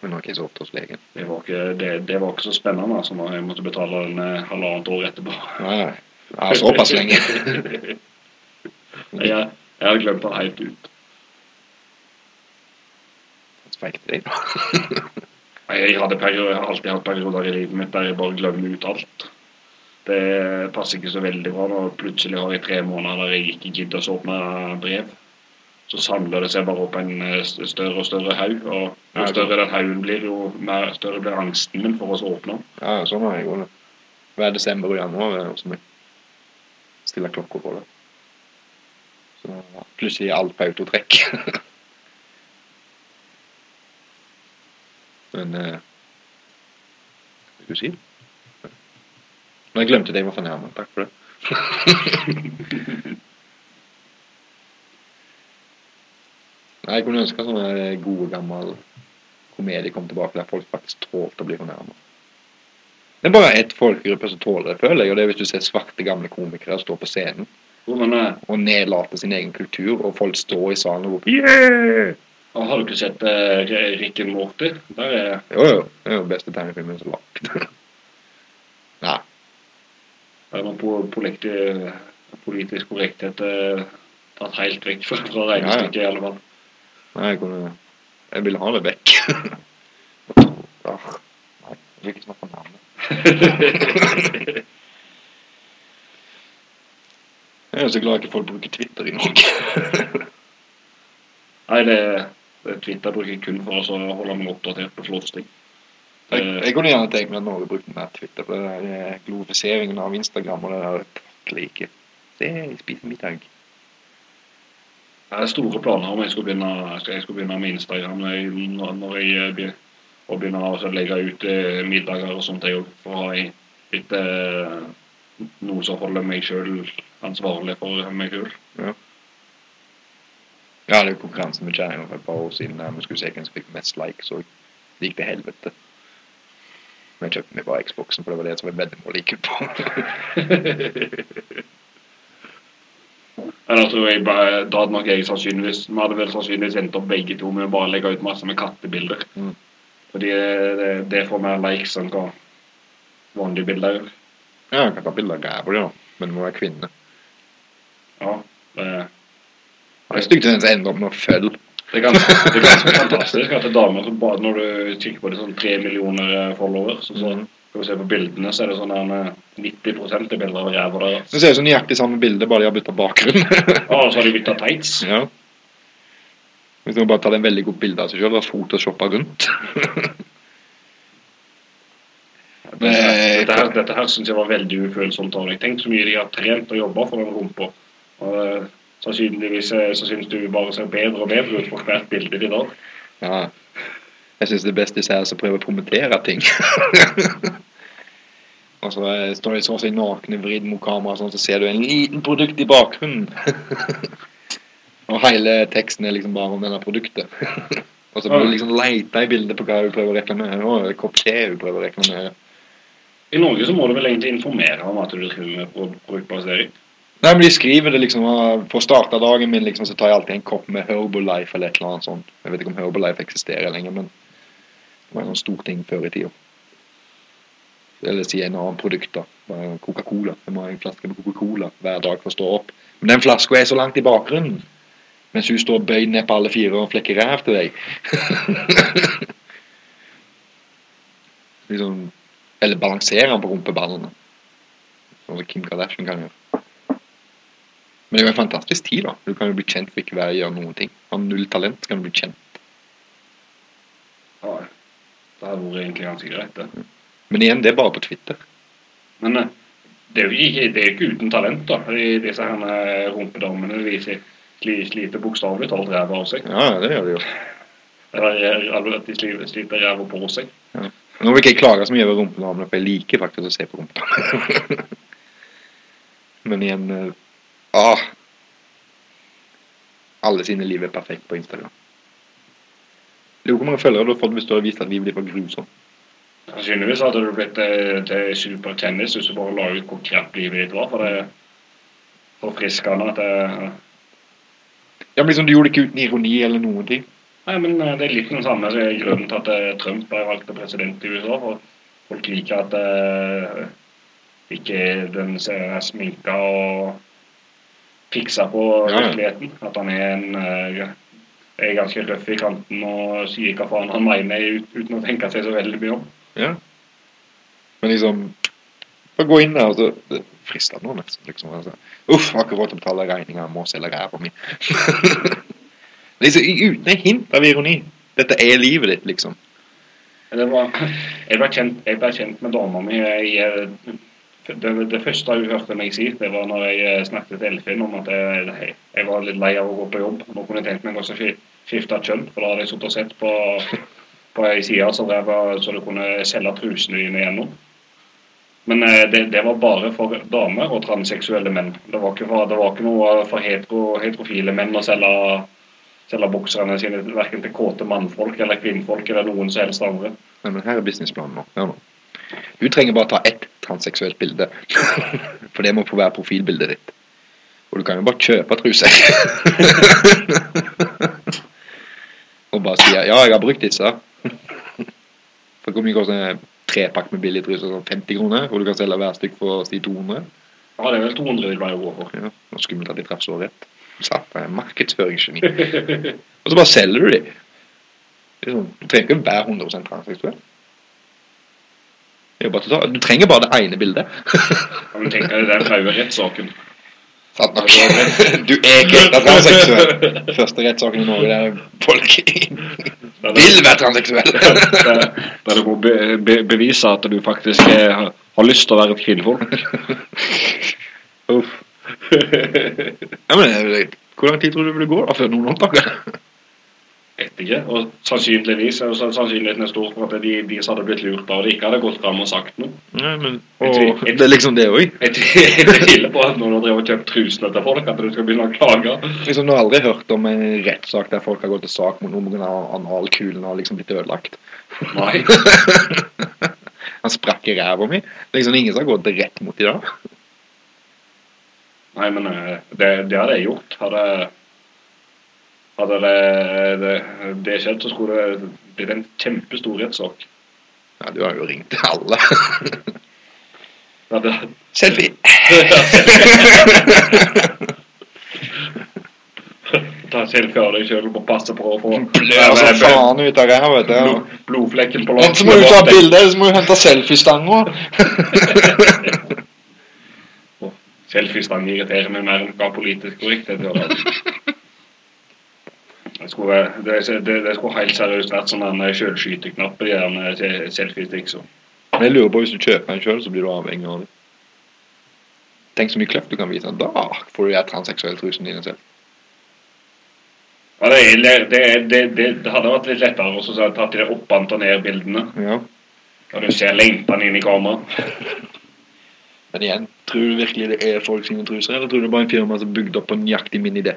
A: Men har ikke så sovet hos legen.
B: Det var ikke, det, det var ikke så spennende altså, når jeg måtte betale den eh, halvannet år etterpå.
A: Nei. Ja, såpass lenge.
B: jeg, jeg hadde glemt den helt ut.
A: Sveik til deg, da.
B: Jeg, hadde perioder, jeg har alltid hatt perioder i livet mitt der jeg bare glemmer ut alt. Det passer ikke så veldig bra når plutselig har jeg tre måneder der jeg ikke gidder å åpne brev. Så samler det seg bare opp en eh, større og større haug. Og jo større den haugen blir, jo mer, større blir angsten min for å åpne.
A: Ja, sånn har jeg òg det. Hver desember og januar er det hos meg. Stiller klokka på det. Så plutselig er alt på autotrekk. Men eh, skal du si? Men jeg glemte det jeg var fornærmet. Takk for det. Jeg kunne ønske sånn sånne gode, gammel komedie kom tilbake der folk faktisk tålte å bli fornærma. Det er bare ett folkegruppe som tåler det, føler jeg, og det er hvis du ser svarte, gamle komikere stå på scenen og nedlate sin egen kultur, og folk står i salen og roper yeah!
B: har du ikke sett uh, Rick and Morty? Der er
A: Jo, jo. Det er jo beste tegnefilmen som er lagd. Nei.
B: er man på politi- politisk korrekthet uh, tatt helt vekk fra, regnestykket, i alle fall.
A: Nei, jeg kunne Jeg ville ha det vekk. Nei, jeg vil ikke snakke om navnet. Jeg er så glad ikke folk bruker Twitter i Norge.
B: Nei, det, det Twitter bruker jeg kun for å holde meg oppdatert på slåssting.
A: Jeg, jeg kunne gjerne tenkt meg at Norge brukte mer Twitter, for det der eh, glorifiseringen av Instagram og det der ikke. Se, jeg spiser middag.
B: Jeg har store planer om jeg skulle begynne, jeg skulle begynne med Instagram når når jeg begynner, og begynne å legge ut eh, middager og sånt jeg, for å ha litt eh, noe som holder meg sjøl ansvarlig for meg sjøl.
A: Jeg hadde jo konkurranse med kjerringa for et par år siden der vi skulle se hvem som fikk mest likes, og det gikk til helvete. Men jeg kjøpte meg bare Xboxen, for det var det som var veddemålet jeg gikk på.
B: Eller tror jeg bare, Da hadde nok jeg sannsynligvis Vi hadde vel sannsynligvis endt opp begge to med å bare legge ut masse med kattebilder.
A: Mm.
B: Fordi det, det får mer likes enn hva vanlige bilder gjør.
A: ja, jeg kan ta bilder av ræva di, da, men det må være kvinne.
B: Ja, det,
A: Det er stygt at den ender opp med å følge.
B: det, er ganske, det er ganske fantastisk at det er damer som bare Når du kikker på det sånn tre millioner followers, så,
A: Mhm.
B: Skal vi se på bildene, så er det sånn der eh, 90 er bilder av ræva der.
A: Det ser ut som nøyaktig samme bilde, bare de har bytta bakgrunn.
B: Og så har de bytta tights.
A: ja. Hvis du bare tar en veldig godt bilde av seg sjøl og photoshopper rundt.
B: Det, dette her, dette her syns jeg var veldig ufølsomt av deg. Tenk så mye de har trent og jobba for den rumpa. Eh, sannsynligvis eh, så syns du bare ser bedre og bedre ut for hvert bilde de tar.
A: Ja. Jeg syns det beste er å prøve å promotere ting. Og så står de sånn som nakne, vridd mot kamera, sånn, så ser du en liten produkt i bakgrunnen. og hele teksten er liksom bare om denne produktet. og så må du liksom leite i bildet på hva hun prøver å reklamere. og kopp te hun prøver å reklamere.
B: I Norge så må du vel egentlig informere om at du driver med pro- produktplassering.
A: Nei, men de skriver det liksom På For å starte dagen min liksom, så tar jeg alltid en kopp med Herbalife eller et eller annet sånt. Jeg vet ikke om Herbalife eksisterer lenger, men var en sånn stor ting før i tida. Eller si en annen produkt, da. Coca-Cola. Jeg må ha en flaske med Coca-Cola hver dag for å stå opp. Men den flaska er så langt i bakgrunnen. Mens hun står bøyd ned på alle fire og flekker ræv til deg. liksom Eller balanserer han på rumpeballene. Som Kim Kardashian kan gjøre. Men det er jo en fantastisk tid, da. Du kan jo bli kjent for ikke være gjøre noen ting. Har null talent, kan du bli kjent.
B: Ja, det hadde vært egentlig ganske greit, det.
A: Men igjen, det er bare på Twitter.
B: Men eh, det er jo ikke, det er ikke uten talent, da. De, disse her eh, sli- sli- sliter bokstavelig talt ræva av seg.
A: Ja, det gjør de jo.
B: Eller eh, at de sliter sliter ræva på seg.
A: Nå vil ikke jeg klage så mye over rumpedamene, for jeg liker faktisk å se på rumpedamene. Men igjen ah, Alle sine liv er perfekt på Instagram. Er jo hvor mange følgere du har fått hvis du har vist at ditt var grusomt.
B: Sannsynligvis hadde du blitt eh, til supertennis hvis du bare la ut hvor kjapt livet ditt var. For det er forfriskende at det
A: Ja, men liksom, Du gjorde det ikke uten ironi eller noen ting.
B: Nei, men eh, det er litt den samme er grunnen til at eh, Trump er valgt til president i USA. For folk liker at eh, ikke den ser sminka og fiksa på
A: Ja, ja.
B: virkeligheten. At han er en eh, er ganske røff i kanten og sier hva faen han mener ut, uten å tenke seg så veldig mye om.
A: Ja. Men liksom Bare gå inn der, og så frister noe nesten. liksom. Altså. Uff, har ikke råd til å betale regninga, må selge ræva mi. liksom, uten et hint av ironi. Dette er livet ditt, liksom.
B: Var, jeg, ble kjent, jeg ble kjent med dama mi i eh, det, det første hun hørte meg si, det var når jeg eh, snakket til Elfin om at jeg, jeg var litt lei av å gå på jobb. Nå kunne jeg tenkt meg å skif- skifte kjønn, for da hadde jeg sittet og sett på, på ei side så, så du kunne selge trusene dine gjennom. Men eh, det, det var bare for damer og transseksuelle menn. Det var ikke, for, det var ikke noe for hetero, heterofile menn å selge, selge bokserne sine verken til kåte mannfolk eller kvinnfolk eller noen som helst andre.
A: Nei, men her er businessplanen nå. Hør nå. Du trenger bare ta ett transseksuelt bilde. For det må få være profilbildet ditt. Og du kan jo bare kjøpe truser. og bare si ja, jeg har brukt disse. For hvor mye koster en trepakk med billige truser? Sånn 50 kroner? Og du kan selge hver stykk for si 200?
B: Ja, det er vel 200 vil være gå for.
A: Ja, var skummelt at de traff så rett. Satt er markedsføringsgeni. og så bare selger du de. Det sånn, Du trenger ikke være 100% transseksuell. Det er jo bare til å ta- Du trenger bare det ene bildet.
B: Ja, men tenk deg den jo rettssaken.
A: Sant nok. Du er ikke transseksuell. Første rettssaken i Norge der folk
B: Der
A: vil være transseksuell.
B: der, der du må be, be, bevise at du faktisk er, har, har lyst til å være et kvinnfolk.
A: Uff. Ja, men eh, Hvor lang tid tror du det gå da før noen oppdager det?
B: Vet ikke. Og sannsynligvis er sannsynligheten er stor for at de, de som hadde blitt lurt av det, ikke hadde gått fram og sagt noe.
A: Nei, men og, Det er liksom det òg.
B: Jeg tviler på at noen har drevet og kjøpt trusene til folk, at du skal begynne å klage.
A: Liksom, du har aldri hørt om en rettssak der folk har gått til sak mot noen pga. analkulen har liksom blitt ødelagt.
B: Nei.
A: Han sprakk i ræva mi. Det liksom ingen som har gått rett mot i dag.
B: Nei, men eh, det, det hadde jeg gjort. Hadde, hadde det, det, det skjedd, så skulle det blitt en kjempestor rettssak.
A: Ja, du har jo ringt til alle.
B: Det
A: Selfie!
B: ta selfie av deg sjøl og passe på å få
A: Blør faen ut av her, vet du.
B: blod, blodflekken på
A: låret. så må du ta bilde, så må du hente selfiestanga.
B: Selfiestang irriterer meg mer enn hva politisk korrekthet gjør. det. Skulle, det, det, det skulle helt seriøst vært sånn sjølskyteknapp på de der.
A: Men jeg lurer på hvis du kjøper en sjøl, så blir du avhengig av det. Tenk så mye kløft du kan vise. Da får du de transseksuelle trusene dine selv.
B: Ja, det, er- det, det, det, hadde vært litt lettere hadde jeg tatt de oppant og ned bildene.
A: Ja.
B: Og du ser lengtene inn i kamera.
A: Men igjen, tror du virkelig det er folk sine truser, eller tror du det er bare en firma som er bygd opp på nøyaktig min idé?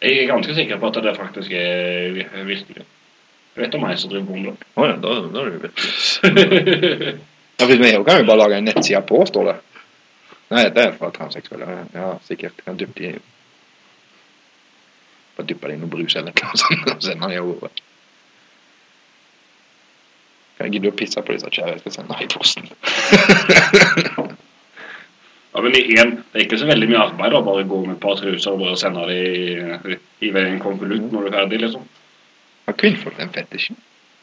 B: Jeg er ganske sikker på at det faktisk er vi- virkelig. Jeg vet om jeg som driver på
A: Å oh, ja, da, da er det virkelig. Ja, for vi kan jo bare lage en nettside på, står det. Nei, det er fra transseksuelle. Ja, sikkert. Kan dyppe de Bare dyppe det i noe brus eller noe sånt, og sende det over. Kan jeg gidde å pisse på disse kjære? Jeg skal sende det i posten.
B: Ja, men igjen, det er ikke så veldig mye arbeid å bare gå med et par truser og bare sende det i, i en konvolutt når du er ferdig, liksom.
A: Har kvinnfolk den fetisjen?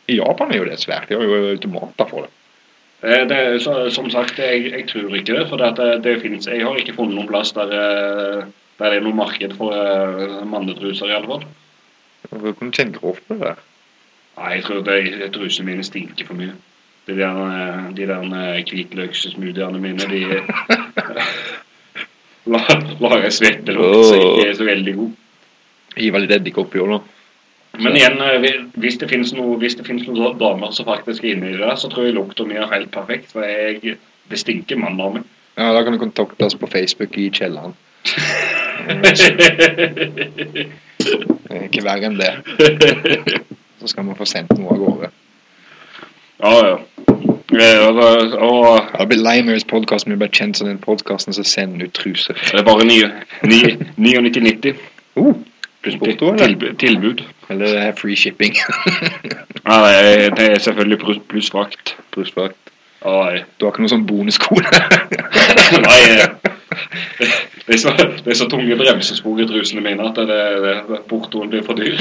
A: I Japan er jo det svært. De har jo automater for det.
B: Eh, Det, er så, som sagt, jeg, jeg tror ikke det. For det, det, det finnes, jeg har ikke funnet noen plass der, eh, der det er noe marked for uh, mannetruser, i alle fall.
A: Du tjene grovt på det der?
B: Nei, jeg tror det, trusene mine stinker for mye. De der, eh, de der eh, hvitløkssmoothiene mine, de lager svettelukt som ikke er så veldig god.
A: Hiver litt eddik oppi og da.
B: Men igjen, eh, hvis det finnes noe, hvis det finnes noen damer som faktisk er inne i det, så tror jeg lukta mi er helt perfekt. For jeg, det stinker mann av.
A: Ja, da kan du kontakte oss på Facebook i kjelleren. Er Ikke verre enn det. Så skal vi få sendt noe av gårde.
B: ja, ja. Og, og
A: Ja, det blir Limers podkast, vi ble kjent som den podkasten som sender ut truser.
B: det er bare ni- ni- 99,90
A: Uh, pluss porto, eller?
B: tilbud. tilbud.
A: Eller det er free shipping.
B: Nei, det er, selvfølgelig pluss frakt.
A: pluss frakt.
B: Nei.
A: Du har ikke noe sånn bonuskode?
B: Nei, eh, det, det, er så, det er så tunge bremsespor i trusene mine at det, det, det, portoen blir for dyr.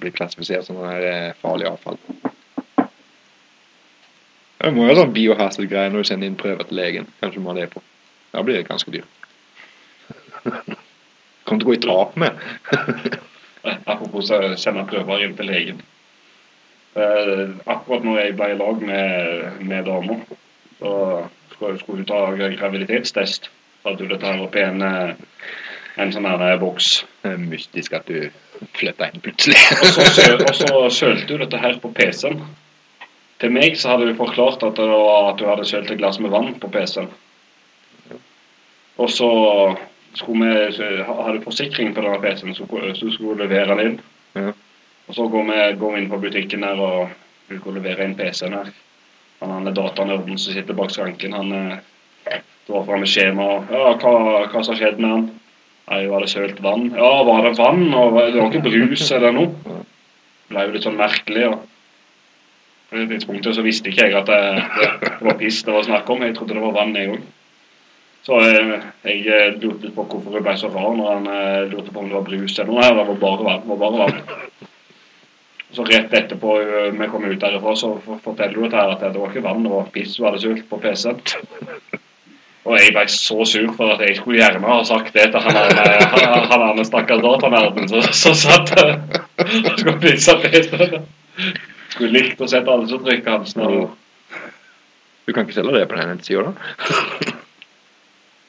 A: Blir klassifisert som sånn her eh, farlig avfall. Det må jo ha sånn biohassel-greie når du sender inn prøver til legen. Kanskje du må det på. Da blir det ganske dyrt. Kommer til å gå i drap med.
B: Apropos å sende prøver inn til legen. Eh, akkurat når jeg ble i lag med, med damer, så skulle, hun ta graviditetstest. Så hadde hun dette her oppi en, eh, en sånn her boks.
A: Mystisk at du flytta inn plutselig.
B: Og så, sølte du dette her på PC-en. Til meg så hadde du forklart at, var at du hadde sølt et glass med vann på PC-en. Og så skulle vi ha det forsikring på denne PC-en, så, skulle du levere den inn.
A: Ja.
B: Og så går vi, går vi inn på butikken her og vil skal levere inn PC-en her. Han, han er datanerden som sitter bak skranken, han står drar fram et skjema. Ja, hva, hva som har skjedd med han? Nei, var det sølt vann? Ja, var det vann? Og det var ikke brus eller noe? Det ble jo litt sånn merkelig. og på det tidspunktet så visste ikke jeg at det, det, var piss det var snakk om. Jeg trodde det var vann en gang. Så jeg, jeg eh, lurte på hvorfor hun ble så rar når han eh, lurte på om det var brus eller noe. Det var bare vann. Var bare vann. Så rett etterpå eh, vi kom ut derifra, så forteller hun at det var ikke vann, det var piss hun hadde sølt på PC-en. Og jeg ble så sur for at jeg skulle gjerne ha sagt det til han er der stakkars datanerden som som satt der og skulle vise PC-en. Skulle likt å sett alle som trykker hans navn.
A: Du kan ikke selge det på den nettsida, da?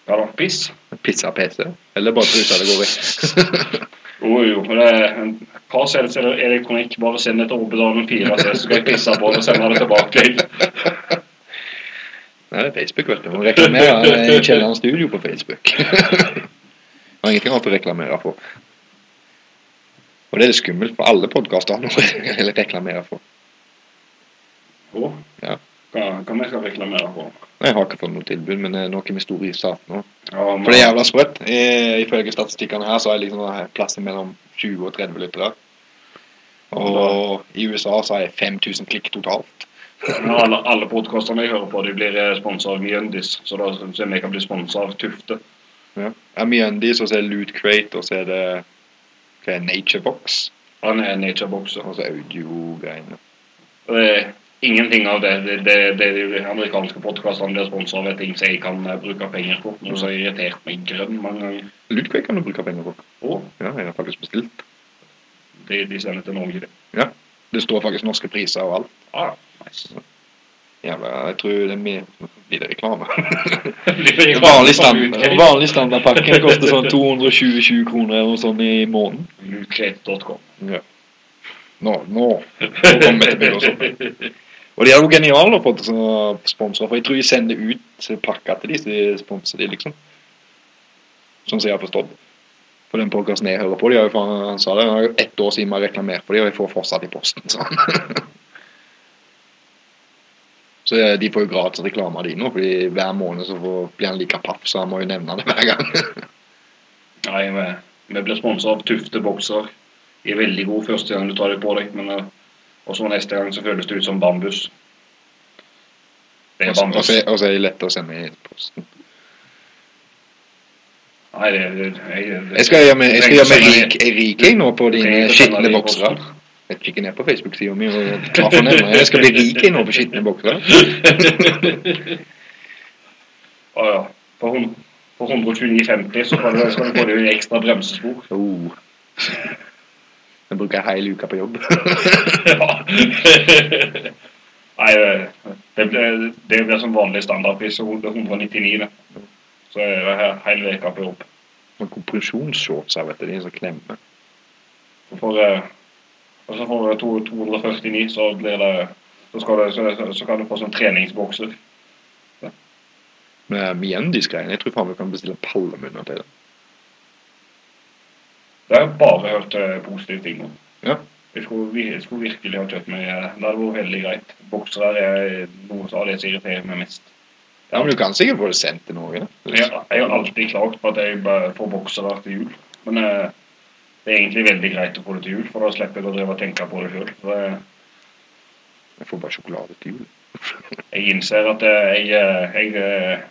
B: Ja da, piss.
A: Pizza PC? Eller bare truse det går vekk?
B: Jo, jo. men det er en par selger elektronikk. Bare send det til Oppedalen 4 så skal jeg pisse på det og sende det tilbake.
A: Nei, det er Facebook, vet du. Må reklamere i Kjelleren studio på Facebook. Har ingenting annet å reklamere for. Og det er det skummelt, for alle podkaster å reklamere for.
B: Å,
A: Ja.
B: hva hva vi skal reklamere for?
A: Jeg har ikke fått noe tilbud, men det er noe med stor staten nå.
B: Ja, men-
A: For det er jævla sprøtt. Ifølge statistikkene her så er det liksom plass mellom 20 og 30 lyttere. Og i USA så er det 5000 klikk totalt.
B: Alle, alle podkastene jeg hører på, de blir sponsa av Mjøndis, så da syns jeg vi kan bli sponsa av Tufte.
A: Ja. Ja, Mjøndis, og så er det Loot Crate, og så er det hva er det, Ja,
B: Han er natureboxer.
A: og så audio-greiene.
B: Det er ingenting av det. Det, det, det de amerikanske podkastene blir sponsa av, er ting som jeg kan eh, bruke penger på. Noe som har irritert meg grønn mange ganger.
A: Loot Crate kan du bruke penger på.
B: Oh.
A: Ja, jeg har faktisk bestilt.
B: de, de sender til Norge, det. Ja.
A: Det står faktisk norske priser og alt.
B: Ah, nice.
A: Jævla, jeg tror det er mer Blir det reklame? Vanlig,
B: standard
A: stand, vanlig standardpakke koster sånn 220 kroner eller noe sånt i måneden.
B: Lootcrate.com.
A: Ja. Nå, nå, nå kommer vi til. Og de er jo geniale å få til sånne sponsorer, for jeg tror de sender ut pakker til de, så de sponser de, liksom. Sånn som jeg har forstått. For den podkasten jeg hører på, de har jo han sa det, har jo ett år siden vi har reklamert for de, og jeg får fortsatt i posten, sånn. Så eh, de får jo gratis reklame av de nå, fordi hver måned så får, blir han like paff, så han må jo nevne det hver gang.
B: Nei, vi, vi blir sponsa av Tufte bokser. De er veldig gode første gang du tar dem på deg, men også og så neste gang så føles det ut som bambus. Det er bambus.
A: og så er de lette å sende i posten.
B: Nei, det, det, jeg, det,
A: Jeg skal gjøre meg, rik, rik nå på dine skitne
B: det
A: boksere. Jeg kikker ned på Facebook-sida mi og tar fornemmer jeg skal bli rik nå på skitne bokser.
B: Å ja. For, på 129,50 så skal du, skal du få deg ekstra bremsespor.
A: Oh. Jeg bruker hele uka på jobb.
B: ja. Nei, det blir, det blir som vanlig standardpris. så Det er 199, det. Så er det her hele uka på jobb.
A: Kompresjonsshorts vet du, de er så klemme.
B: Så får jeg og så får du 249, så blir det så, skal du, så, så kan du få sånn treningsbokser.
A: Men Miendis-greiene, jeg tror faen vi kan bestille pallemunner til det.
B: Det har jeg bare hørt eh, positive ting om.
A: Ja.
B: Jeg skulle, vi- jeg skulle virkelig ha kjøpt meg eh, Det hadde vært veldig greit. Boksere er noe av det som irriterer meg mest.
A: Ja, men du kan sikkert få det sendt til Norge.
B: Jeg, jeg har alltid klagt på at jeg får boksere til jul. Men eh, det er egentlig veldig greit å få det til jul, for da slipper jeg å drive og tenke på det sjøl.
A: Jeg får bare sjokolade til jul.
B: Jeg innser at jeg, jeg eh,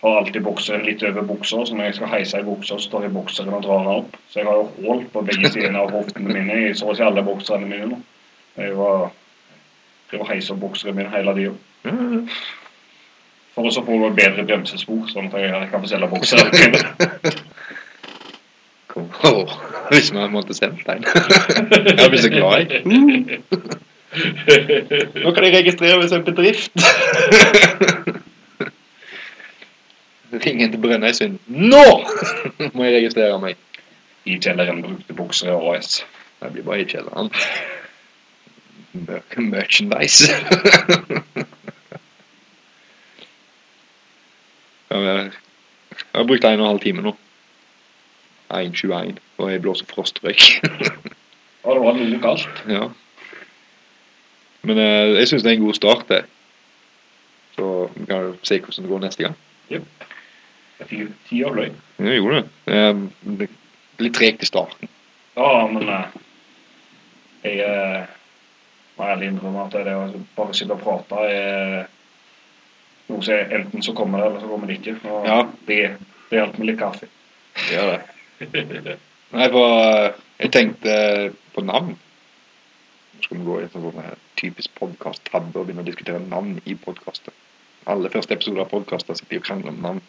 B: har alltid bokseren litt over buksa, så når jeg skal heise i buksa, så tar jeg bokseren og drar den opp. Så jeg har jo hull på begge sidene av hoftene mine i så å si alle bokserne mine nå. Jeg var, jeg var heise opp bokseren min hele tida. For å få bedre bremsespor, sånn at jeg, kan få selge
A: bokseren min. Hvis man måtte sendt den. Jeg blir så glad, jeg. Nå kan jeg registrere meg som bedrift. Ring inn til Brønnøysund. Nå må jeg registrere meg.
B: I kjelleren brukte bukser og AS.
A: Det blir bare i kjelleren. Mer- Merchandise. Jeg har brukt en og en halv time nå. 1,21, og jeg blåser frostrøyk.
B: ja, det var noe kaldt.
A: ja. Men eh, jeg syns det er en god start, det. Så vi kan jo se hvordan det går neste gang. Ja, jeg gjorde det. Eh, det er litt tregt i starten.
B: Ja, men eh, jeg eh, må ærlig innrømme at det å bare sitte og prate er noe som enten så kommer det, eller så kommer det ikke. Og
A: Ja.
B: det, det hjelper med litt kaffe.
A: Gjør det. Nei, for eh, jeg tenkte på navn. Nå skal vi gå i en sånn typisk podkast-tabbe og begynne å diskutere navn i podkaster. Alle første episoder av podkaster sitter og krangler om navn.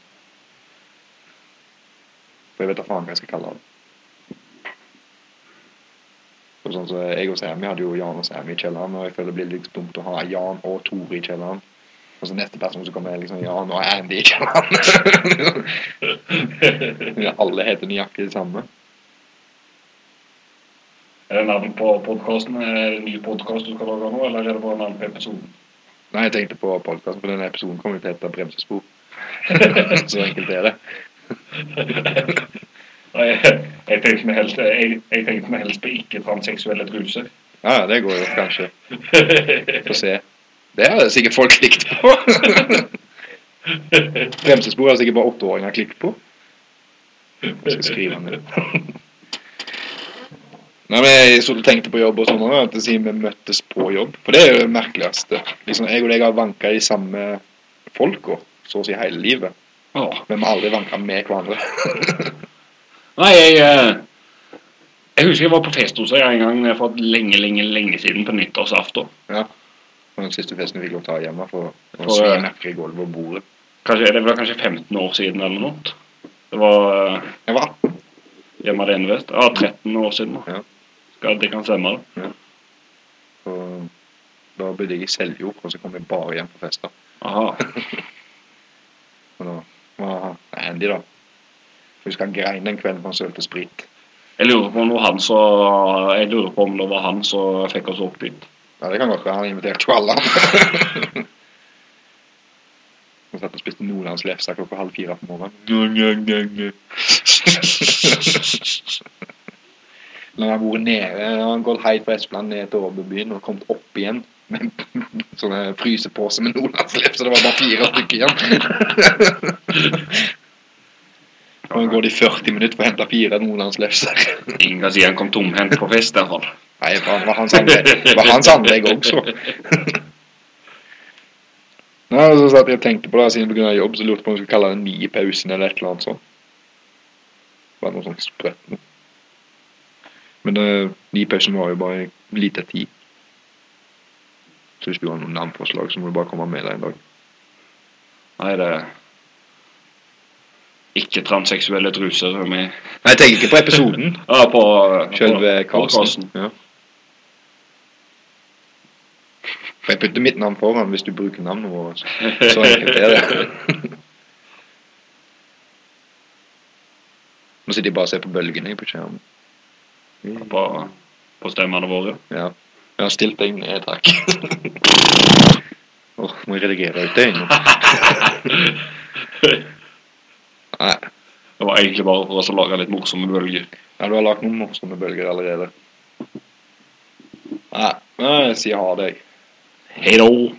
A: For jeg vet da faen hva jeg skal kalle det. Og sånn så Jeg og Sammy hadde jo Jan og Sammy i kjelleren, og jeg føler det blir litt dumt å ha Jan og Tore i kjelleren. Og så neste person som kommer, liksom Ja, nå er Andy. Ja, Alle heter nøyaktig det samme.
B: Er det navn på podkasten? Det ny podkast du skal lage nå, eller er det bare navn på episoden?
A: Nei, jeg tenkte på podkasten, for denne episoden kommer til å hete Bremsespor. Så enkelt er det.
B: Jeg, jeg tenkte meg helst, jeg, jeg tenkte meg helst på ikke-transseksuelle truser.
A: Ja, ja, det går jo kanskje. Få se. Det har sikkert folk klikt på. Bremsespor har sikkert bare åtteåringer klikt på. Jeg skal skrive ned. Nei, men Jeg så tenkte på jobb og sånn, at sier vi møttes på jobb. For det er jo det merkeligste. Liksom, Jeg og deg har vanka de samme folka så å si hele livet.
B: Ja.
A: Men vi har aldri vanka med hverandre.
B: Nei, jeg eh, Jeg husker jeg var på fest hos deg en gang for lenge, lenge, lenge siden på nyttårsaften.
A: ja. Og den siste festen vi fikk lov til å ta hjemme for å i gulvet og bordet.
B: Kanskje, det var kanskje 15 år siden eller noe. Det var
A: Jeg var 18.
B: hjemme alene, vet Ja, 13 år siden.
A: Ja.
B: Skal, det kan stemme, det.
A: Og da bodde jeg i Seljord, og så kom jeg bare hjem på fester.
B: Aha.
A: Og da var Andy, da. Husker han grein den kvelden for han sølte sprit.
B: Jeg lurer på om det var han så Jeg lurer på om det var han som fikk oss opp dit.
A: Ja, det kan godt være. Han inviterte jo alle. Han satt og spiste nordlandslefse klokka halv fire på morgenen. Når han har vært nede, han gått helt fra Espeland ned til Årbubyen og kommet opp igjen med en sånne frysepose med nordlandslefse. Det var bare fire stykker igjen. Og han går i 40 minutter for å hente fire nordlandslefser.
B: Ingen kan si han kom tomhendt på fest, i hvert fall.
A: Nei, det var hans anlegg, var hans anlegg også. Nei, og så satt jeg og tenkte på det, siden pga. jobb, så lurte jeg på om jeg skulle kalle det ni i pausen eller et eller annet sånt. Bare noe sånt sprøtt noe. Men uh, ni i pausen var jo bare lite tid. Så hvis du har noen navnforslag, så må du bare komme med det en dag.
B: Nei, det er ikke-transseksuelle truser er med.
A: Nei, jeg tenker ikke på episoden.
B: Ja, på
A: Selve
B: på- på
A: casten. Ja. For jeg putter mitt navn foran hvis du bruker navnet vårt. Så enkelt er det. Nå sitter jeg bare og ser på bølgene på skjermen.
B: På, på stemmene våre.
A: Ja. Jeg har stilt deg ned, takk. Åh, må jeg redigere ut det nå? Nei,
B: Det var egentlig bare for oss å lage litt morsomme bølger.
A: ja, du har lagt noen morsomme bølger allerede. Nei jeg sier ha det. jeg.
B: Hei då!